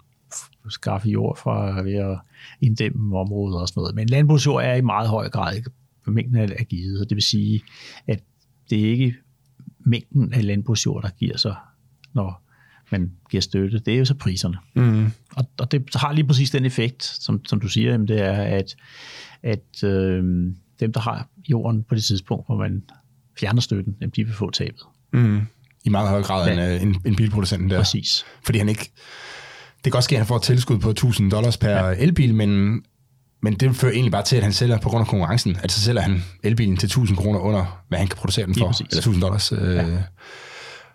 skaffe jord fra ved at inddæmme områder og sådan noget. Men landbrugsjord er i meget høj grad mængden af givet, og det vil sige, at det er ikke mængden af landbrugsjord, der giver sig, når man giver støtte, det er jo så priserne. Mm. Og, og det har lige præcis den effekt, som, som du siger, jamen det er, at, at øh, dem, der har jorden på det tidspunkt, hvor man fjerner støtten, jamen de vil få tabet. Mm. I meget højere grad ja. end, en, en bilproducenten der. Præcis. Fordi han ikke... Det kan også ske, at han får et tilskud på 1000 dollars per ja. elbil, men, men det fører egentlig bare til, at han sælger på grund af konkurrencen, at så sælger han elbilen til 1000 kroner under, hvad han kan producere den for. Eller 1000 dollars. Øh, ja.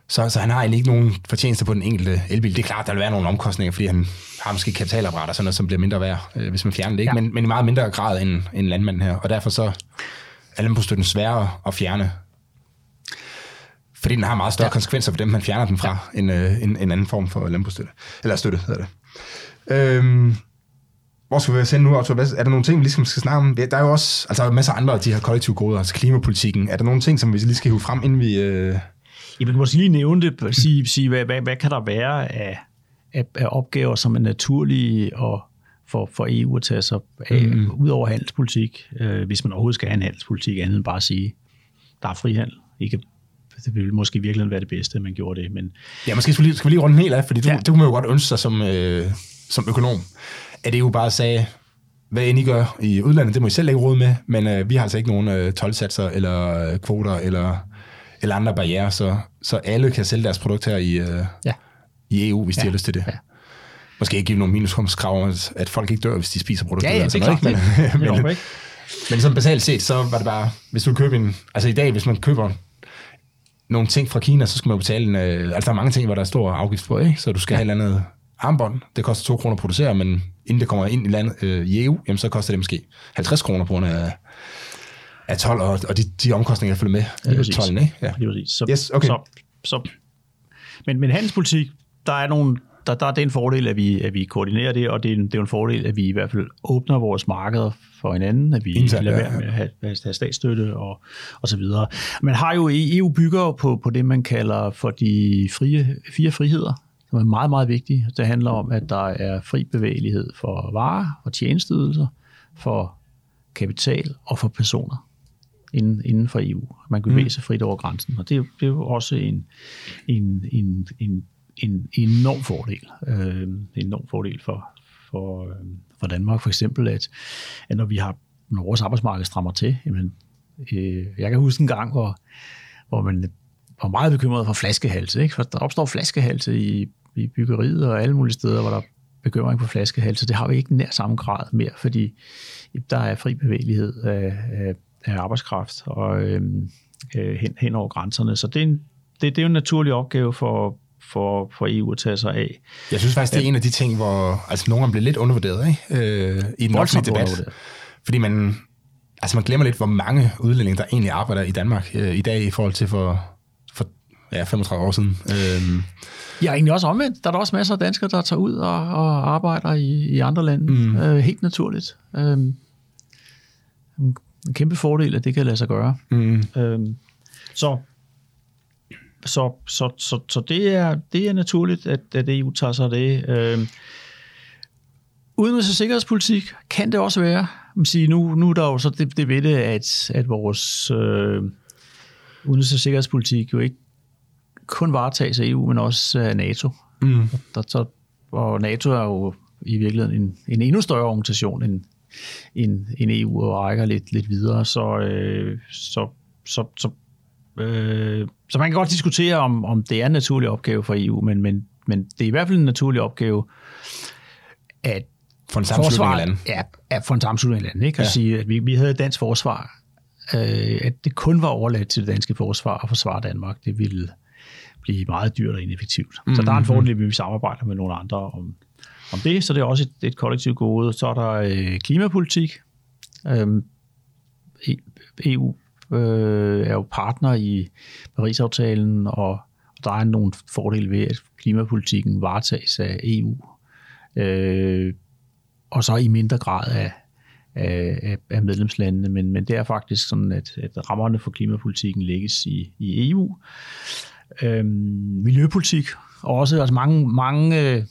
Så, så han har egentlig ikke nogen fortjeneste på den enkelte elbil. Det er klart, der vil være nogle omkostninger, fordi han har måske kapitalapparat og sådan noget, som bliver mindre værd, øh, hvis man fjerner det. Ikke? Ja. Men, men i meget mindre grad end, end landmanden her. Og derfor så er landbrugsstøtten sværere at fjerne. Fordi den har meget større ja. konsekvenser for dem, man fjerner den fra, ja. end øh, en, en anden form for landbrugsstøtte. Eller støtte, hedder det. Øhm, hvor skal vi sende nu, Arthur? Er der nogle ting, vi ligesom skal snakke om? Der er jo også altså, masser af andre af de her kollektive goder, altså klimapolitikken. Er der nogle ting, som vi lige skal hive frem, inden vi... Øh jeg vil måske lige nævne det, sige, sige hvad, hvad, hvad kan der være af, af, af opgaver, som er naturlige og for, for EU at tage sig af, mm. ud over handelspolitik, øh, hvis man overhovedet skal have en handelspolitik, andet end bare at sige, der er frihandel. Ikke, det ville måske virkelig være det bedste, at man gjorde det. Men... Ja, måske skal vi lige, skal vi lige runde helt af, fordi du, ja. det kunne man jo godt ønske sig som, øh, som økonom. At EU bare sagde, hvad end I gør i udlandet, det må I selv ikke råd med, men øh, vi har altså ikke nogen øh, tolvsatser eller øh, kvoter eller eller andre barriere, så, så alle kan sælge deres produkt her i, øh, ja. i EU, hvis ja. de har lyst til det. Ja. måske ikke give nogle minuskrav om, at, folk ikke dør, hvis de spiser produkter. Ja, ja, det er sådan klart. Men, men, ikke? men sådan basalt set, så var det bare, hvis du køber en, altså i dag, hvis man køber nogle ting fra Kina, så skal man betale en, øh, altså der er mange ting, hvor der er stor afgift på, ikke? Så du skal ja. have et eller andet armbånd, det koster 2 kroner at producere, men inden det kommer ind i, landet, øh, i EU, jamen så koster det måske 50 kroner på grund af, af 12 og, og de, de omkostninger, der følger med Lige øh, præcis. tolden, ikke? Ja. Lige præcis. Så, Yes, okay. så, så, men, men handelspolitik, der er nogle, der, der er det en fordel, at vi, at vi koordinerer det, og det er, en, det er en fordel, at vi i hvert fald åbner vores markeder for hinanden, at vi Internt, lader ja, være ja. med at have, have statsstøtte og, og så videre. Man har jo, EU bygger jo på, på det, man kalder for de frie, fire friheder, som er meget, meget vigtige. Det handler om, at der er fri bevægelighed for varer og tjenesteydelser, for kapital og for personer inden, inden for EU. Man kan bevæge sig frit over grænsen, og det, er det er jo også en, en, en, en, en enorm fordel. Øh, en enorm fordel for, for, øh, for Danmark. For eksempel, at, at når vi har når vores arbejdsmarked strammer til, jamen, øh, jeg kan huske en gang, hvor, hvor man var meget bekymret for flaskehalse, ikke? for der opstår flaskehalse i, i byggeriet og alle mulige steder, hvor der er bekymring for flaskehalse. Det har vi ikke nær samme grad mere, fordi der er fri bevægelighed af, af, af arbejdskraft og øhm, øh, hen, hen over grænserne. Så det er, en, det, det er jo en naturlig opgave for, for, for EU at tage sig af. Jeg synes faktisk, det er en af de ting, hvor altså, nogle gange bliver lidt undervurderet ikke? Øh, i den offentlige debat. Fordi man, altså man glemmer lidt, hvor mange udlændinge, der egentlig arbejder i Danmark øh, i dag, i forhold til for, for ja, 35 år siden. Øh, Ja, egentlig også omvendt. Der er der også masser af danskere, der tager ud og, og arbejder i, i andre lande. Mm. Øh, helt naturligt. Øhm, en, kæmpe fordel, at det kan lade sig gøre. mm, Øhm, så, så, så, så, så det, er, det er naturligt, at, at EU tager sig af det. Øhm, udenrigs- og sikkerhedspolitik kan det også være. Man siger, nu, nu er der jo så det, det ved det, at, at vores øh, udenrigs- og sikkerhedspolitik jo ikke kun varetages af EU, men også af NATO. mm, Der, så, og NATO er jo i virkeligheden en, en endnu større organisation end, end, end EU og rækker lidt, lidt videre. Så, øh, så, så, så, øh, så man kan godt diskutere, om, om det er en naturlig opgave for EU, men, men, men det er i hvert fald en naturlig opgave, at for en sammenslutning af lande. Ja, ja, for en sammenslutning af lande. Ikke? At Ja. sige, at vi, vi havde et dansk forsvar, øh, at det kun var overladt til det danske forsvar at forsvare Danmark, det ville blive meget dyrt og ineffektivt. Mm-hmm. Så der er en fordel, at vi samarbejder med nogle andre om, om det, så det er også et, et kollektivt gode. Så er der øh, klimapolitik. Øhm, EU øh, er jo partner i Paris-aftalen, og, og der er nogle fordele ved, at klimapolitikken varetages af EU. Øh, og så i mindre grad af, af, af- af medlemslandene, men, men det er faktisk sådan, at, at rammerne for klimapolitikken lægges i, i EU. Øhm, miljøpolitik, og også altså mange, mange øh,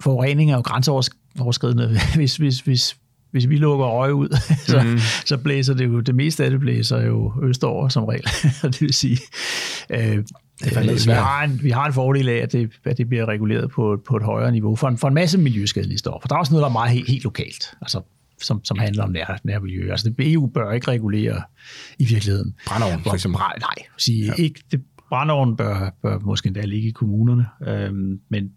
forureninger er jo grænseoverskridende. Hvis, hvis, hvis, hvis vi lukker øje ud, så, mm. så blæser det jo, det meste af det blæser jo østover som regel. Det vil sige, øh, øh, vi, har en, vi har en fordel af, at det, at det bliver reguleret på, på et højere niveau for en, for en masse miljøskadelige stoffer. Der er også noget, der er meget helt, helt lokalt, altså, som, som handler om nær, nærmiljø. Altså det, EU bør ikke regulere i virkeligheden. Brændeovn, for eksempel. Nej, sige, ja. ikke, det, brændeovnen bør, bør måske endda ligge i kommunerne, øhm, men,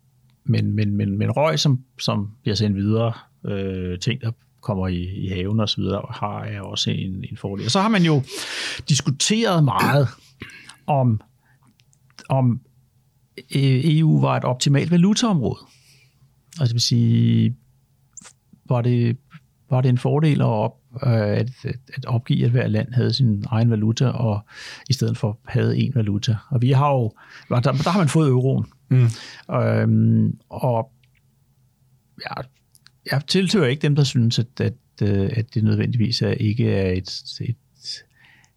men, men, men, men røg, som, som bliver sendt videre, øh, ting, der kommer i, i haven og så videre, har jeg også en, en fordel. Og så har man jo diskuteret meget om, om øh, EU var et optimalt valutaområde. Altså det vil sige, var det, var det en fordel at, op, øh, at, at, at opgive, at hver land havde sin egen valuta, og i stedet for havde en valuta. Og vi har jo, der, der har man fået euroen. Mm. Øhm, og ja, jeg tiltøver ikke dem, der synes, at, at, øh, at det nødvendigvis er, ikke er et, et,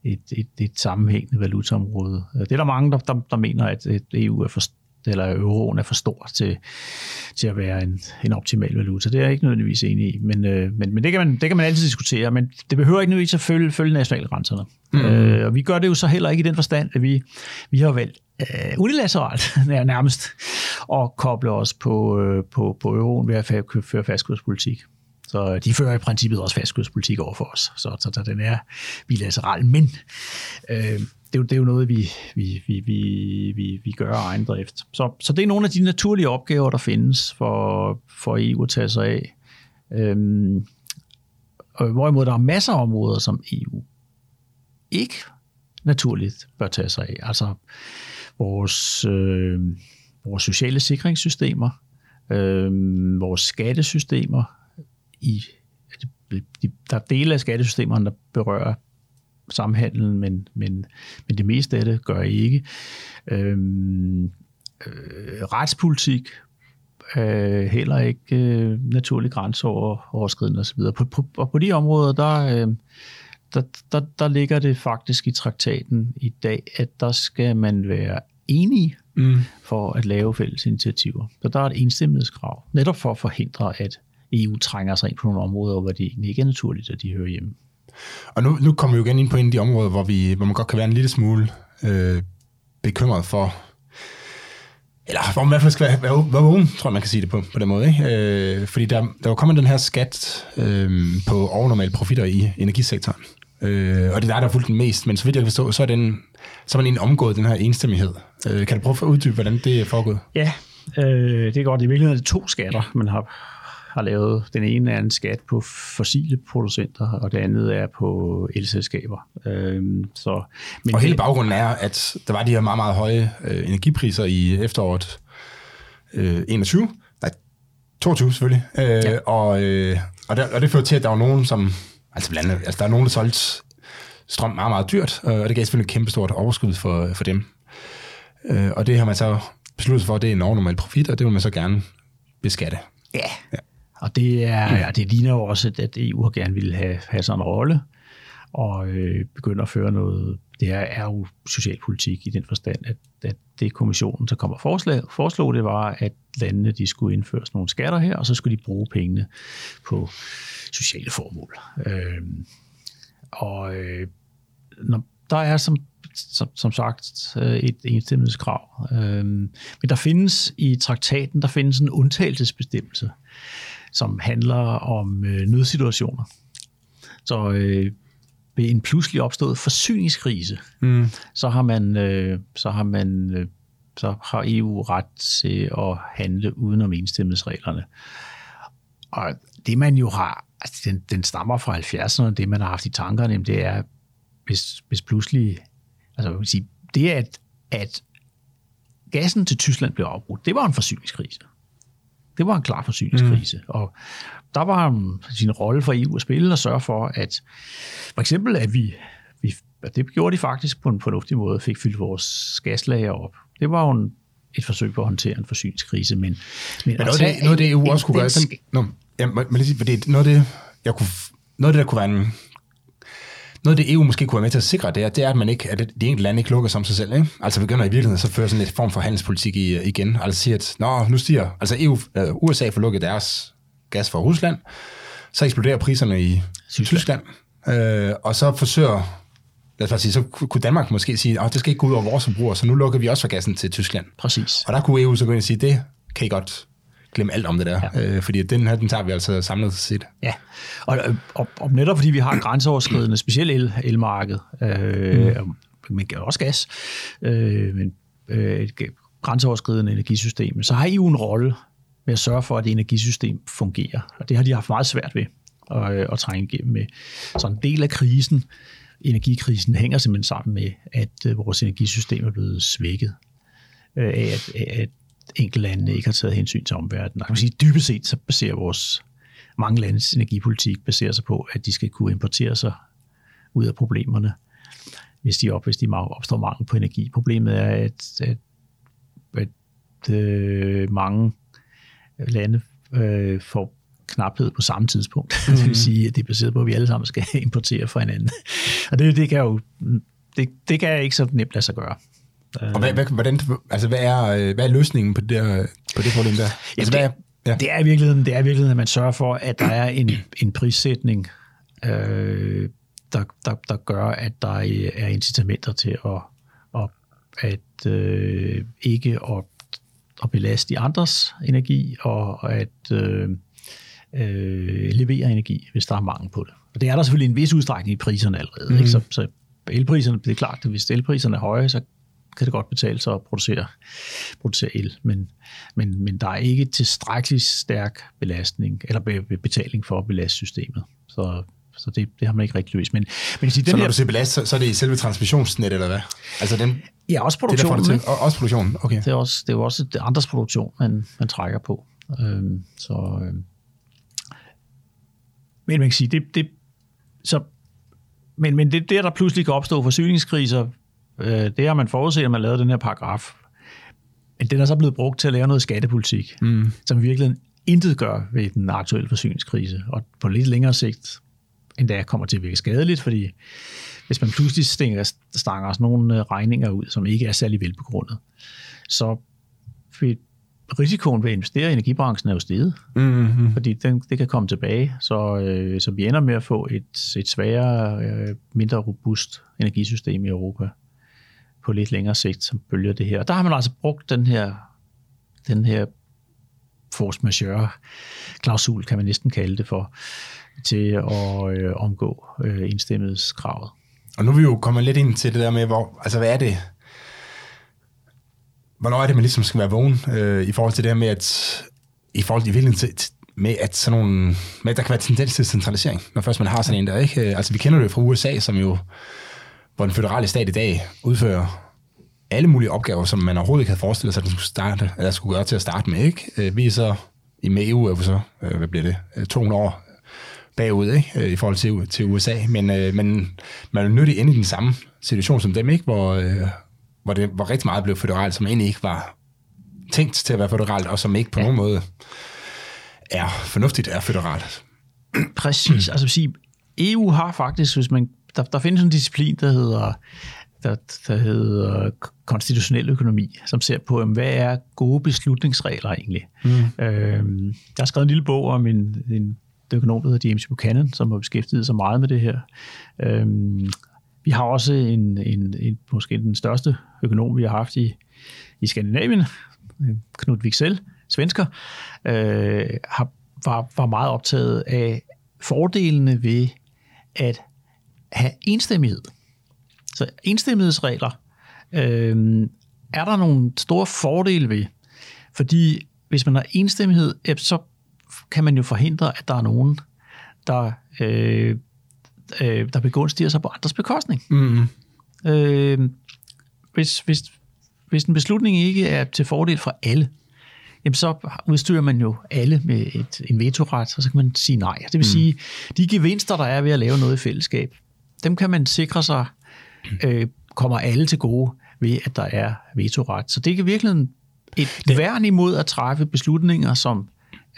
et, et, et sammenhængende valutaområde. Det er der mange, der, der, der mener, at, at EU er for, eller euroen er for stor til, til at være en, en optimal valuta. Det er jeg ikke nødvendigvis enig i, men, øh, men, men det, kan man, det kan man altid diskutere, men det behøver ikke nødvendigvis at følge, følge nationalgrænserne. Mm. Øh, og vi gør det jo så heller ikke i den forstand, at vi, vi har valgt øh, unilateralt nær- nærmest at koble os på, øh, på, på euroen ved at føre fastkurspolitik. Så de fører i princippet også fastkurspolitik over for os. Så, så, så den er bilateral. Men øh, det, er jo, det er jo noget, vi, vi, vi, vi, vi, vi gør af egen drift. Så, så det er nogle af de naturlige opgaver, der findes for, for EU at tage sig af. Øhm, hvorimod der er masser af områder, som EU ikke naturligt bør tage sig af. Altså vores, øh, vores sociale sikringssystemer, øh, vores skattesystemer, i, de, der er dele af skattesystemerne, der berører samhandlen, men, men, men det meste af det gør ikke. Øh, øh, retspolitik øh, heller ikke øh, naturlig grænseoverskridende osv. På, på, og på de områder, der, øh, der, der, der ligger det faktisk i traktaten i dag, at der skal man være enige mm. for at lave fælles initiativer. Så der er et enstemmighedskrav, netop for at forhindre, at EU trænger sig ind på nogle områder, hvor det egentlig ikke er naturligt, at de hører hjemme. Og nu, nu kommer vi jo igen ind på en af de områder, hvor, vi, hvor man godt kan være en lille smule øh, bekymret for, eller hvor man i hvert fald skal være, være, være vågen, tror jeg, man kan sige det på, på den måde. Ikke? Øh, fordi der, der var kommet den her skat øh, på overnormale profitter i energisektoren. Øh, og det er der, der har fulgt den mest, men så vidt jeg kan forstå, så er, den, så er man egentlig omgået den her enstemmighed. Øh, kan du prøve at uddybe, hvordan det er foregået? Ja, øh, det er godt. I virkeligheden er det to skatter, man har, har lavet. Den ene er en skat på fossile producenter, og det andet er på elselskaber. Øh, så, men og hele baggrunden er, at der var de her meget, meget høje øh, energipriser i efteråret øh, 21, nej, 22 selvfølgelig, øh, ja. og, øh, og, der, og det førte til, at der var nogen, som Altså, blandt andet, altså der er nogen, der solgte strøm meget, meget dyrt, øh, og det gav selvfølgelig et kæmpe stort overskud for, for dem. Øh, og det har man så besluttet for, at det er en overnormal profit, og det vil man så gerne beskatte. Ja, ja. Og det, er, ja, det ligner jo også, at EU har gerne ville have, have sådan en rolle, og øh, begynde at føre noget, det her er jo socialpolitik i den forstand, at, at det kommissionen, der kommer forslag, foreslog, det var, at landene de skulle indføre nogle skatter her, og så skulle de bruge pengene på sociale formål. Øh, og øh, når der er som, som, som sagt øh, et enstemmelseskrav. Øh, men der findes i traktaten, der findes en undtagelsesbestemmelse, som handler om øh, nødsituationer. Så øh, ved en pludselig opstået forsyningskrise, mm. så har man, øh, så har man øh, så har EU ret til at handle udenom enstemmelsesreglerne. Og det man jo har altså den, den stammer fra 70'erne, det man har haft i tankerne, det er, hvis, hvis pludselig, altså jeg vil sige, det at, at gassen til Tyskland blev afbrudt, det var en forsyningskrise. Det var en klar forsyningskrise. Mm. Og der var sin rolle for EU at spille og sørge for, at for eksempel, at vi, vi det gjorde de faktisk på en fornuftig måde, fik fyldt vores gaslager op. Det var jo en, et forsøg på at håndtere en forsyningskrise, men... Men, men noget, det, noget det EU også kunne gøre, den, no, Ja, men lige sige, fordi noget af det, jeg kunne, noget af det, der kunne være en, noget af det EU måske kunne være med til at sikre, det er, det er at man ikke, at de enkelte lande ikke lukker som sig selv. Ikke? Altså begynder i virkeligheden så føre sådan et form for handelspolitik i, igen. Altså siger, at Nå, nu stiger, altså EU, øh, USA får lukket deres gas fra Rusland, så eksploderer priserne i Tyskland, Tyskland uh, og så forsøger lad os sige, så kunne Danmark måske sige, at det skal ikke gå ud over vores forbrugere, så nu lukker vi også for gassen til Tyskland. Præcis. Og der kunne EU så gå ind og sige, det kan I godt glemme alt om det der, ja. øh, fordi den her, den tager vi altså samlet set. Ja, og, og, og netop fordi vi har grænseoverskridende, specielt el, elmarked, øh, mm. men også gas, øh, men øh, et grænseoverskridende energisystem, så har EU en rolle med at sørge for, at det energisystem fungerer, og det har de haft meget svært ved at, øh, at trænge igennem med. Så en del af krisen, energikrisen, hænger simpelthen sammen med, at øh, vores energisystem er blevet svækket øh, af, at, at lande ikke har taget hensyn til omverdenen. Man kan sige, dybest set så baserer vores mange landes energipolitik baserer sig på, at de skal kunne importere sig ud af problemerne, hvis de, op, hvis de opstår mangel på energi. Problemet er, at, at, at øh, mange lande øh, får knaphed på samme tidspunkt. Mm. det vil mhm. sige, at det er baseret på, at vi alle sammen skal importere fra hinanden. Og det, det kan jo det, det kan ikke så nemt lade sig gøre. Og hvad, hvad, hvordan, altså, hvad, er, øh, hvad er løsningen på det, på det problem der? Altså, det, hvad er, ja. det, er i virkeligheden, det er i virkeligheden, at man sørger for, at der er en, en prissætning, øh, der, der, der gør, at der er incitamenter til at, at, at øh, ikke at, at belaste de andres energi, og at, øh, øh, levere energi, hvis der er mangel på det. Og det er der selvfølgelig en vis udstrækning i priserne allerede. Mm. Ikke? Så, så elpriserne, det er klart, at hvis elpriserne er høje, så kan det godt betale sig at producere, producere el, men, men, men der er ikke tilstrækkelig stærk belastning eller betaling for at belaste systemet. Så, så det, det har man ikke rigtig løst. Men, men sige, den så når her, du siger belast, så, så er det i selve transmissionsnet, eller hvad? Altså den, ja, også produktionen. Det, der til, også produktionen, okay. Det er, også, det er også det andres produktion, man, man trækker på. Øhm, så, øhm. Men man kan sige, det, det, så, men, men det der, der pludselig kan opstå forsyningskriser, det har man forudset, at man lavede den her paragraf. Men den er så blevet brugt til at lave noget skattepolitik, mm. som virkelig intet gør ved den aktuelle forsyningskrise. Og på lidt længere sigt endda kommer til at virke skadeligt, fordi hvis man pludselig stinger, stanger sådan nogle øh, regninger ud, som ikke er særlig velbegrundet, så risikoen ved at investere i energibranchen er jo steget, mm-hmm. fordi den, det kan komme tilbage, så, øh, så vi ender med at få et, et sværere, øh, mindre robust energisystem i Europa på lidt længere sigt, som følger det her. Og der har man altså brugt den her, den her force majeure klausul, kan man næsten kalde det for, til at øh, omgå øh, enstemmighedskravet. Og nu er vi jo kommet lidt ind til det der med, hvor, altså hvad er det, hvornår er det, man ligesom skal være vågen øh, i forhold til det her med, at i forhold til, i til, med at sådan nogle, med at der kan være tendens til centralisering, når først man har sådan en der, ikke? Øh, altså vi kender det fra USA, som jo, hvor den føderale stat i dag udfører alle mulige opgaver, som man overhovedet ikke havde forestillet sig, at den skulle, starte, eller skulle gøre til at starte med, ikke? Øh, vi er så, i med EU er vi så, øh, hvad bliver det, 200 år bagud ikke? Øh, i forhold til, til USA, men, øh, men man er nødt ind i den samme situation som dem, ikke? Hvor, øh, hvor, det, hvor rigtig meget blev føderalt, som egentlig ikke var tænkt til at være føderalt, og som ikke på ja. nogen måde er fornuftigt er føderalt. Præcis. Altså sige, EU har faktisk, hvis man, der, der findes en disciplin, der hedder der, der hedder konstitutionel økonomi, som ser på, hvad er gode beslutningsregler egentlig. Mm. Øhm, jeg har skrevet en lille bog om en, en økonom, der hedder James Buchanan, som har beskæftiget sig meget med det her. Øhm, vi har også en, en, en, måske den største økonom, vi har haft i, i Skandinavien, Knud Wicksell, svensker, øh, har, var, var meget optaget af fordelene ved at have enstemmighed. Så enstemmighedsregler øh, er der nogle store fordele ved, fordi hvis man har enstemmighed, så kan man jo forhindre, at der er nogen, der, øh, øh, der begunstiger sig på andres bekostning. Mm. Øh, hvis, hvis, hvis en beslutning ikke er til fordel for alle, jamen så udstyrer man jo alle med et, en vetoret, og så kan man sige nej. Det vil mm. sige, de gevinster, der er ved at lave noget i fællesskab, dem kan man sikre sig, øh, kommer alle til gode ved, at der er vetoret. Så det er virkelig et værn imod at træffe beslutninger, som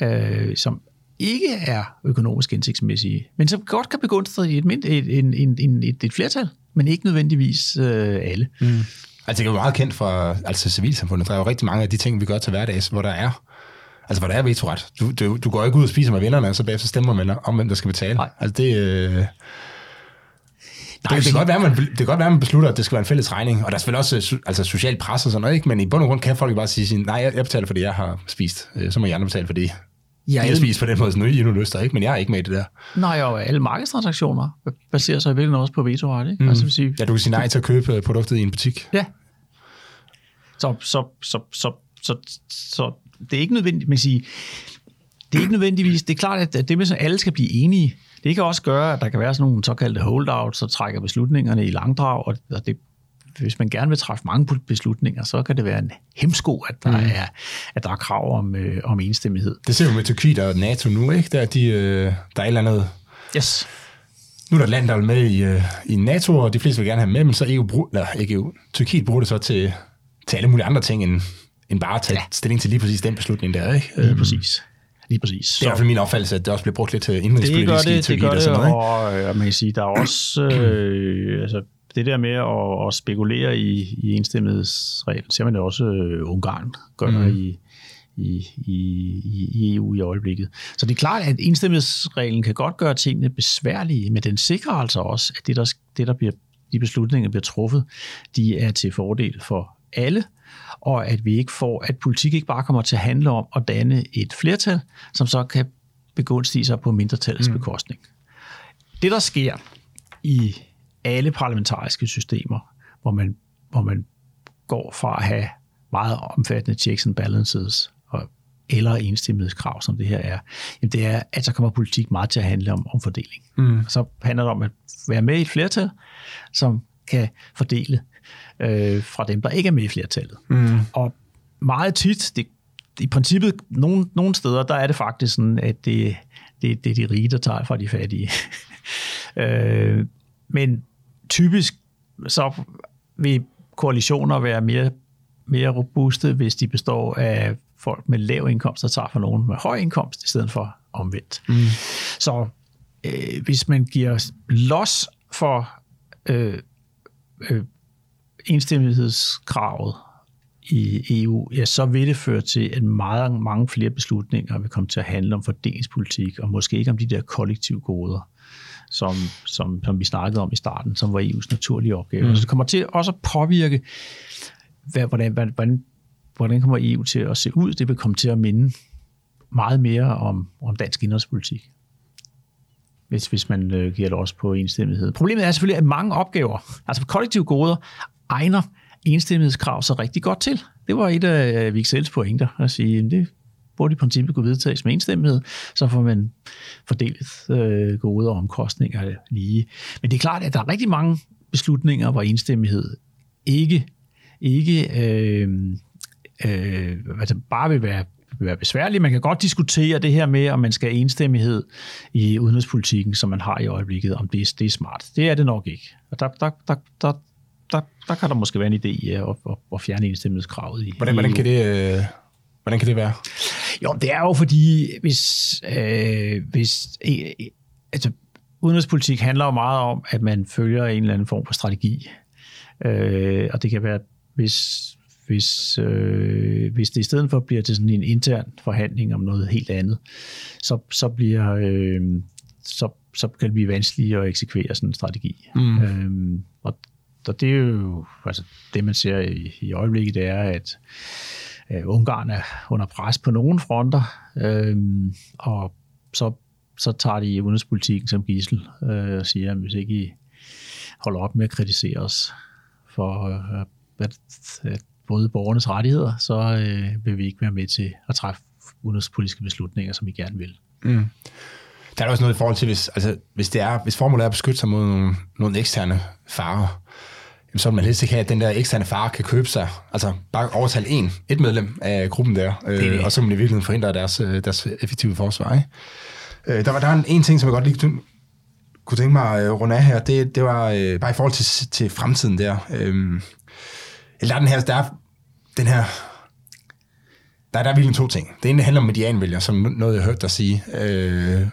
øh, som ikke er økonomisk indsigtsmæssige, men som godt kan begunstige et, et, en, en, en, et, et flertal, men ikke nødvendigvis øh, alle. Mm. Altså det er jo meget kendt fra altså civilsamfundet, der er jo rigtig mange af de ting, vi gør til hverdags, hvor der er Altså, hvor der er vetoret. Du, du, du går ikke ud og spiser med vennerne, og så bagefter stemmer man om, hvem der skal betale. Nej. Altså, det... Øh, Nej, det, det, kan godt være, man, det kan godt være, man beslutter, at det skal være en fælles regning, og der er selvfølgelig også altså, social pres og sådan noget, ikke? men i bund og grund kan folk bare sige, nej, jeg, jeg betaler, fordi jeg har spist, øh, så må jeg andre betale, fordi Ja, jeg spiser på den måde, så nu I nu lyster, ikke? men jeg er ikke med i det der. Nej, og alle markedstransaktioner baserer sig virkelig også på vetoret. Ikke? Mm. Altså, sige, ja, du kan sige nej til at købe produktet i en butik. Ja. Så, så, så, så, så, så det er ikke nødvendigt, man siger, det er ikke nødvendigvis, det er klart, at det med, at alle skal blive enige, det kan også gøre, at der kan være sådan nogle såkaldte holdouts, så trækker beslutningerne i langdrag, og det hvis man gerne vil træffe mange beslutninger, så kan det være en hemsko, at der, mm. er, at der er krav om, øh, om enstemmighed. Det ser vi med Tyrkiet og NATO nu, ikke? Der, de, øh, der er et eller andet... Yes. Nu er der et land, der er med i, øh, i NATO, og de fleste vil gerne have med, men så EU, brug, eller ikke EU, Tyrkiet bruger det så til, til alle mulige andre ting, end, end bare at tage ja. stilling til lige præcis den beslutning der, ikke? Lige øhm, præcis. Lige præcis. Det er i hvert fald min opfattelse, at det også bliver brugt lidt til indrigspolitisk det gør det, det gør det, og sådan noget. Og, og man kan sige, der er også, øh, altså, det der med at, at spekulere i, i enstemmighedsreglen, ser man det også uh, Ungarn gør mm. i, i, i, i EU i øjeblikket. Så det er klart, at enstemmighedsreglen kan godt gøre tingene besværlige, men den sikrer altså også, at det, der, det, der bliver, de beslutninger, der bliver truffet, de er til fordel for alle, og at vi ikke får, at politik ikke bare kommer til at handle om at danne et flertal, som så kan begunstige sig på mindretallets mm. bekostning. Det, der sker i alle parlamentariske systemer, hvor man, hvor man går fra at have meget omfattende checks and balances, og, eller enstemmighedskrav, som det her er, jamen det er, at så kommer politik meget til at handle om, om fordeling. Mm. Så handler det om at være med i et flertal, som kan fordele øh, fra dem, der ikke er med i flertallet. Mm. Og meget tit, det, i princippet, nogle, nogle steder, der er det faktisk sådan, at det, det, det er de rige, der tager fra de fattige. øh, men typisk så vil koalitioner være mere, mere robuste, hvis de består af folk med lav indkomst, der tager fra nogen med høj indkomst, i stedet for omvendt. Mm. Så øh, hvis man giver los for øh, øh, enstemmighedskravet i EU, ja, så vil det føre til, at meget, mange flere beslutninger vil komme til at handle om fordelingspolitik, og måske ikke om de der kollektive goder, som, som, som vi snakkede om i starten, som var EU's naturlige opgave. Mm. Så det kommer til også at påvirke, hvad, hvordan, hvordan, hvordan kommer EU til at se ud. Det vil komme til at minde meget mere om, om dansk indrigspolitik hvis, hvis man øh, giver det også på enstemmighed. Problemet er selvfølgelig, at mange opgaver, altså kollektive goder, egner enstemmighedskrav så rigtig godt til. Det var et af øh, Vixels pointer, at sige, at det burde i princippet kunne vedtages med enstemmighed, så får man fordelt øh, gode og omkostninger lige. Men det er klart, at der er rigtig mange beslutninger, hvor enstemmighed ikke, ikke øh, øh, altså bare vil være vil være besværligt. Man kan godt diskutere det her med, om man skal have enstemmighed i udenrigspolitikken, som man har i øjeblikket, om det, det er smart. Det er det nok ikke. Og der, der, der, der, der, der kan der måske være en idé i at, at, at fjerne enstemmighedskravet. I, hvordan, hvordan, kan det, øh, hvordan kan det være? Jo, det er jo fordi, hvis, øh, hvis øh, altså, udenrigspolitik handler jo meget om, at man følger en eller anden form for strategi. Øh, og det kan være, hvis, hvis, øh, hvis det i stedet for bliver til sådan en intern forhandling om noget helt andet, så, så bliver øh, så, så kan det blive vanskeligt at eksekvere sådan en strategi. Mm. Øh, og og det er jo altså det, man ser i, i øjeblikket, det er, at øh, Ungarn er under pres på nogle fronter, øh, og så, så tager de udenrigspolitikken som gissel øh, og siger, at hvis ikke I holder op med at kritisere os for øh, at, at både borgernes rettigheder, så øh, vil vi ikke være med til at træffe udenrigspolitiske beslutninger, som I gerne vil. Mm. Der er også noget i forhold til, hvis, altså, hvis, det er, hvis formålet er at beskytte sig mod nogle, nogle eksterne farer, så vil man helst ikke have, at den der eksterne far kan købe sig, altså bare overtale en, et medlem af gruppen der, øh, det det. og så må de virkelig forhindre deres, øh, deres effektive forsvar. Ikke? Øh, der var der en, en ting, som jeg godt lige kunne tænke mig at runde af her, det, det var øh, bare i forhold til, til fremtiden der. Øh, eller der er den her, der er den her, der, der er virkelig to ting. Det ene handler om medianvælger, som noget, jeg hørte dig sige, øh,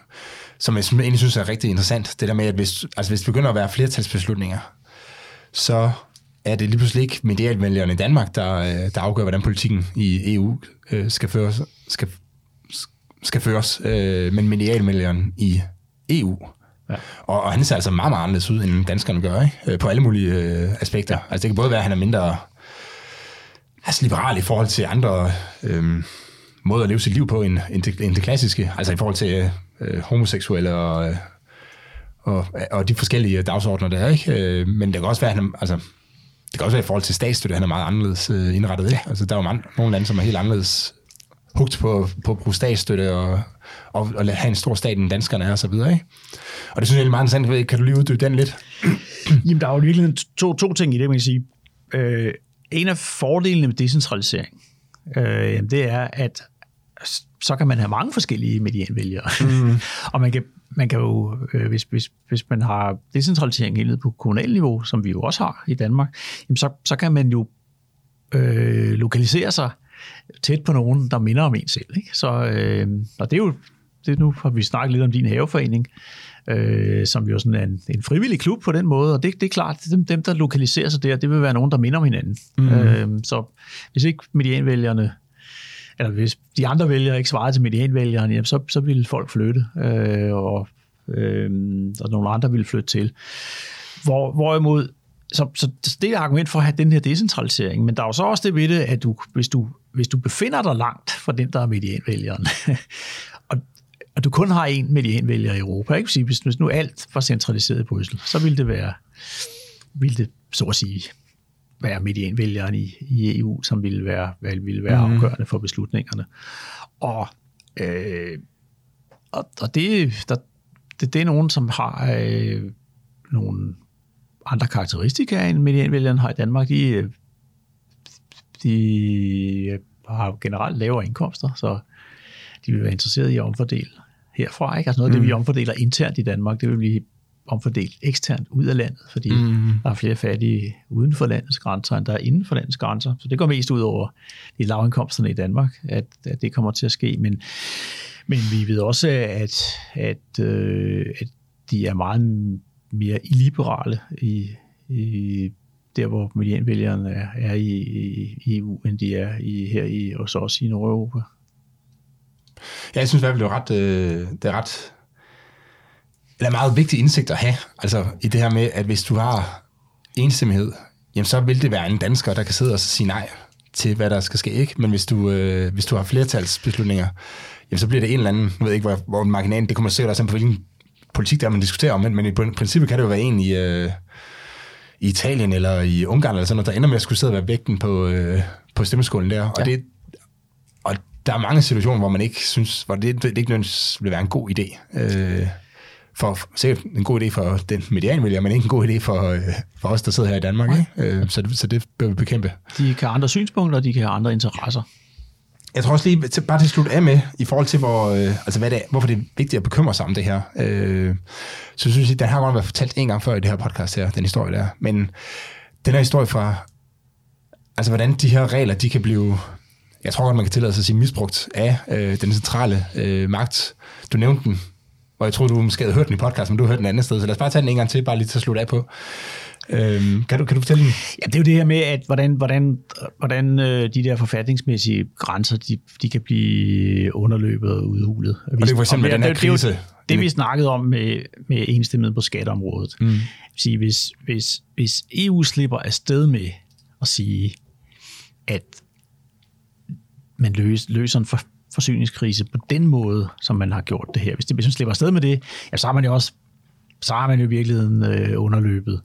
som jeg egentlig synes er rigtig interessant. Det der med, at hvis, altså hvis det begynder at være flertalsbeslutninger, så er det lige pludselig ikke medialvælgerne i Danmark, der, øh, der afgør, hvordan politikken i EU øh, skal føres, skal, skal føres øh, men medialvælgeren i EU. Ja. Og, og han ser altså meget, meget anderledes ud, end danskerne gør, ikke? På alle mulige øh, aspekter. Ja. Altså det kan både være, at han er mindre altså, liberal i forhold til andre øh, måder at leve sit liv på, end, end, det, end det klassiske. Altså i forhold til øh, homoseksuelle og... Øh, og, og de forskellige dagsordner, der er. Ikke? Øh, men det kan også være, at han, altså, det kan også være i forhold til statsstøtte, han er meget anderledes øh, indrettet. Ikke? Altså, der er jo mange, nogle lande, som er helt anderledes hugt på, på at bruge statsstøtte og, og, og have en stor stat, end danskerne er, og så videre. Ikke? Og det synes jeg er meget interessant. Kan du lige uddybe den lidt? Jamen, der er jo virkelig to, to ting i det, man kan sige. Øh, en af fordelene med decentralisering, øh, det er, at så kan man have mange forskellige medianvælgere. Mm. og man kan, man kan jo, øh, hvis, hvis, hvis man har decentralisering helt på kommunal niveau, som vi jo også har i Danmark, jamen så, så kan man jo øh, lokalisere sig tæt på nogen, der minder om en selv. Ikke? Så, øh, og det er jo, det nu har vi snakket lidt om din haveforening, øh, som jo sådan er en, en frivillig klub på den måde, og det, det er klart, dem, dem der lokaliserer sig der, det vil være nogen, der minder om hinanden. Mm. Øh, så hvis ikke medianvælgerne eller hvis de andre vælgere ikke svarede til medianvælgeren, jamen så, så ville folk flytte, øh, og, øh, og nogle andre ville flytte til. Hvor, hvorimod, så, så det er et argument for at have den her decentralisering, men der er jo så også det ved det, at du, hvis, du, hvis du befinder dig langt fra den, der er medianvælgeren, og, og du kun har én medianvælger i Europa, ikke? Hvis, hvis nu alt var centraliseret i Bryssel, så ville det være, ville det, så at sige, være medianvælgeren i, i EU, som ville være, ville være mm. afgørende for beslutningerne. Og, øh, og, og det, der, det, det er nogen, som har øh, nogle andre karakteristika, end medianvælgerne har i Danmark. De, de har generelt lavere indkomster, så de vil være interesserede i at omfordele herfra. Ikke? Altså noget af det, vi mm. omfordeler internt i Danmark, det vil blive omfordelt eksternt ud af landet, fordi mm. der er flere fattige uden for landets grænser, end der er inden for landets grænser. Så det går mest ud over de lavindkomsterne i Danmark, at, at det kommer til at ske. Men, men vi ved også, at, at, øh, at de er meget mere illiberale i, i der, hvor medianvælgerne er, er i, i EU, end de er i, her i, hos os i Nordeuropa. Ja, jeg synes i hvert fald, det er ret, øh, det er ret eller meget vigtig indsigt at have, altså i det her med, at hvis du har enstemmighed, jamen så vil det være en dansker, der kan sidde og sige nej til, hvad der skal ske, ikke? Men hvis du, øh, hvis du har flertalsbeslutninger, jamen så bliver det en eller anden, jeg ved ikke, hvor, hvor marginalen, det kommer sikkert også på, hvilken politik der man diskuterer om, men i princippet kan det jo være en i, øh, i Italien eller i Ungarn eller sådan noget, der ender med at skulle sidde og være vægten på, øh, på stemmeskålen der. Og, ja. det, og der er mange situationer, hvor man ikke synes, hvor det, det ikke nødvendigvis vil være en god idé. Øh, for sikkert en god idé for den medianvælger, men ikke en god idé for, øh, for os, der sidder her i Danmark. Ikke? Øh, så, det, så det bør vi bekæmpe. De kan have andre synspunkter, og de kan have andre interesser. Jeg tror også lige, til, bare til slut af med, i forhold til, hvor, øh, altså hvad det er, hvorfor det er vigtigt at bekymre sig om det her. Øh, så synes jeg, at den har godt været fortalt en gang før i det her podcast her, den historie der. Men den her historie fra, altså hvordan de her regler, de kan blive, jeg tror godt, man kan tillade sig at sige misbrugt af øh, den centrale øh, magt. Du nævnte den og jeg tror, du måske havde hørt den i podcast, men du har hørt den andet sted, så lad os bare tage den en gang til, bare lige til at slutte af på. Øhm, kan, du, kan du fortælle den? Ja, det er jo det her med, at hvordan, hvordan, hvordan øh, de der forfatningsmæssige grænser, de, de kan blive underløbet og udhulet. Og det er for eksempel med den her krise. Det, det, det vi snakkede om med, med enstemmighed på skatteområdet. Mm. Sige, hvis, hvis, hvis EU slipper afsted med at sige, at man løser, løser en for, forsyningskrise på den måde, som man har gjort det her. Hvis, det, hvis man slipper afsted med det, ja, så har man jo også så har man jo i virkeligheden øh, underløbet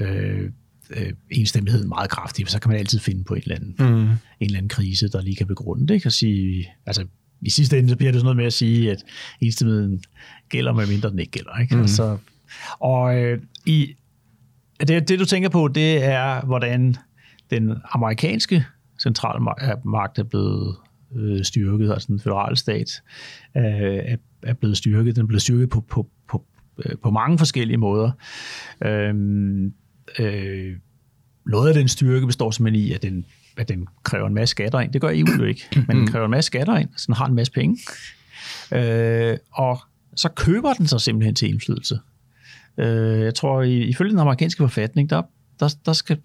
øh, øh, enstemmigheden meget kraftigt, for så kan man altid finde på en eller anden, mm. en eller anden krise, der lige kan begrunde det. Kan sige, altså, I sidste ende så bliver det sådan noget med at sige, at enstemmigheden gælder, med mindre den ikke gælder. Ikke? Mm. Altså, og øh, i, det, det, du tænker på, det er, hvordan den amerikanske centralmagt er blevet øh, styrket, altså den federale stat øh, er, er blevet styrket. Den er blevet styrket på, på, på, øh, på mange forskellige måder. Øh, øh, noget af den styrke består simpelthen i, at den, at den kræver en masse skatter ind. Det gør EU jo ikke, men den kræver en masse skatter ind, så den har en masse penge. Øh, og så køber den sig simpelthen til indflydelse. Øh, jeg tror, ifølge den amerikanske forfatning, der, der, der skal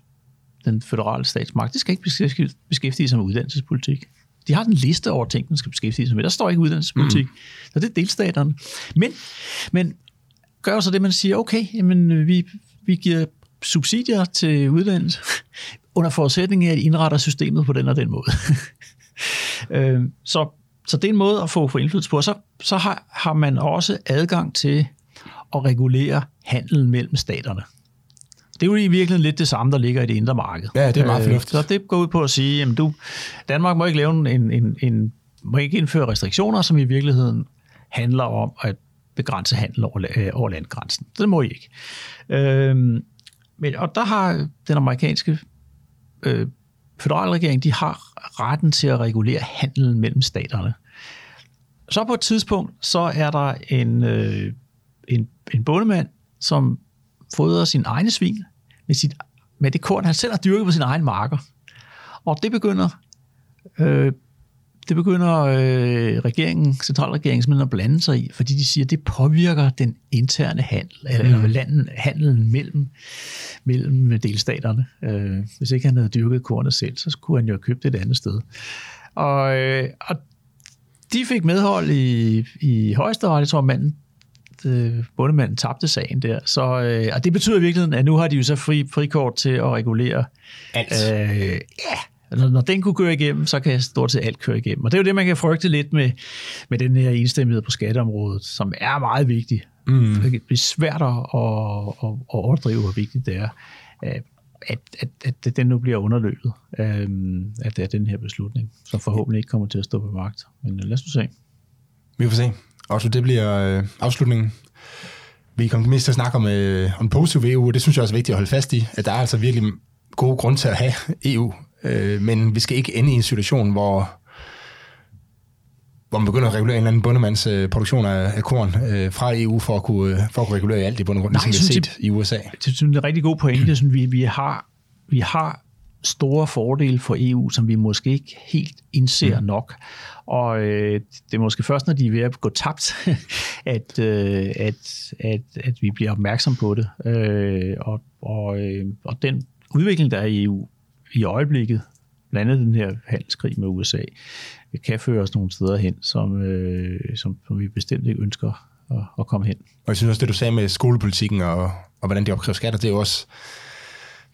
den federale statsmagt, det skal ikke beskæftige sig med uddannelsespolitik. De har en liste over ting, den skal beskæftige sig med. Der står ikke uddannelsespolitik. Mm. Så det er delstaterne. Men, men gør så det, man siger, okay, jamen, vi, vi giver subsidier til uddannelse, under forudsætning af, at indretter systemet på den og den måde. øh, så, så det er en måde at få, få indflydelse på. Så, så har, har man også adgang til at regulere handelen mellem staterne. Det er jo i virkeligheden lidt det samme, der ligger i det indre marked. Ja, det er meget øh, fornuftigt. Så det går ud på at sige, at du, Danmark må ikke lave en, en, en, må ikke indføre restriktioner, som i virkeligheden handler om at begrænse handel over, øh, over landgrænsen. Det må I ikke. Øhm, men, og der har den amerikanske øh, federalregering, de har retten til at regulere handelen mellem staterne. Så på et tidspunkt, så er der en, øh, en, en bondemand, som fodrer sin egne svin med, sit, med det korn, han selv har dyrket på sin egen marker. Og det begynder, øh, det begynder øh, regeringen, centralregeringen simpelthen at blande sig i, fordi de siger, at det påvirker den interne handel, eller mm. landen, handelen mellem, mellem delstaterne. Øh, hvis ikke han havde dyrket kornet selv, så skulle han jo have købt det et andet sted. Og, øh, og de fik medhold i, i højesteret, jeg tror manden øh, bundemanden tabte sagen der. Så, øh, og det betyder i virkeligheden, at nu har de jo så fri, frikort til at regulere alt. Øh, ja, når, når den kunne køre igennem, så kan stort set alt køre igennem. Og det er jo det, man kan frygte lidt med, med den her enstemmighed på skatteområdet, som er meget vigtig. Mm. Det bliver svært at, at, at, at overdrive, hvor vigtigt det er, at, at, at den nu bliver underløbet af, at det er den her beslutning, som forhåbentlig ikke kommer til at stå på magt. Men lad os nu se. Vi får se. Og så det bliver øh, afslutningen. Vi kommer mest til at snakke om, øh, om positiv EU, og det synes jeg også er vigtigt at holde fast i, at der er altså virkelig gode grund til at have EU, øh, men vi skal ikke ende i en situation, hvor hvor man begynder at regulere en eller anden bundemands øh, produktion af, af korn øh, fra EU for at, kunne, øh, for at kunne regulere alt i bund og grund, som vi har set i USA. Det, det, det er en rigtig god pointe. Sådan, vi, vi, har, vi har store fordele for EU, som vi måske ikke helt indser mm. nok. Og øh, det er måske først, når de er ved at gå tabt, at, øh, at, at, at vi bliver opmærksom på det. Øh, og, og, øh, og den udvikling, der er i EU i øjeblikket, blandt andet den her handelskrig med USA, kan føre os nogle steder hen, som, øh, som, som vi bestemt ikke ønsker at, at komme hen. Og jeg synes også, det du sagde med skolepolitikken og, og hvordan de opkræver skatter, det er jo også,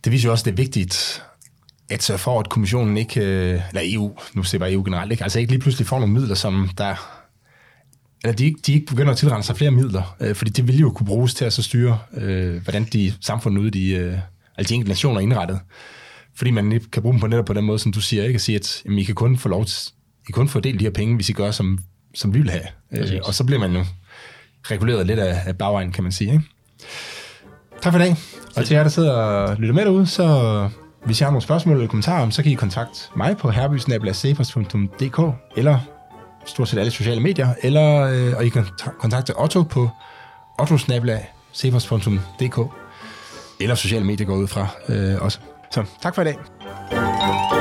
det viser jo også, det er vigtigt at for, at kommissionen ikke, øh, eller EU, nu ser bare EU generelt, ikke, altså ikke lige pludselig får nogle midler, som der, eller de, de ikke begynder at tilrende sig flere midler, øh, fordi det vil jo kunne bruges til at så styre, øh, hvordan de samfund ude, de, øh, altså de enkelte nationer er indrettet. Fordi man ikke kan bruge dem på netop på den måde, som du siger, ikke? At sige, at jamen, I kan kun få lov til, I kun få del de her penge, hvis I gør, som, som vi vil have. Øh, og så bliver man jo reguleret lidt af, af bagvejen, kan man sige. Ikke? Tak for i dag. Og til jer, der sidder og lytter med derude, så hvis I har nogle spørgsmål eller kommentarer, så kan I kontakte mig på herbysnabelagsafers.dk eller stort set alle sociale medier, eller, øh, og I kan kontakte Otto på ottosnabelagsafers.dk eller sociale medier går ud fra øh, også. Så tak for i dag.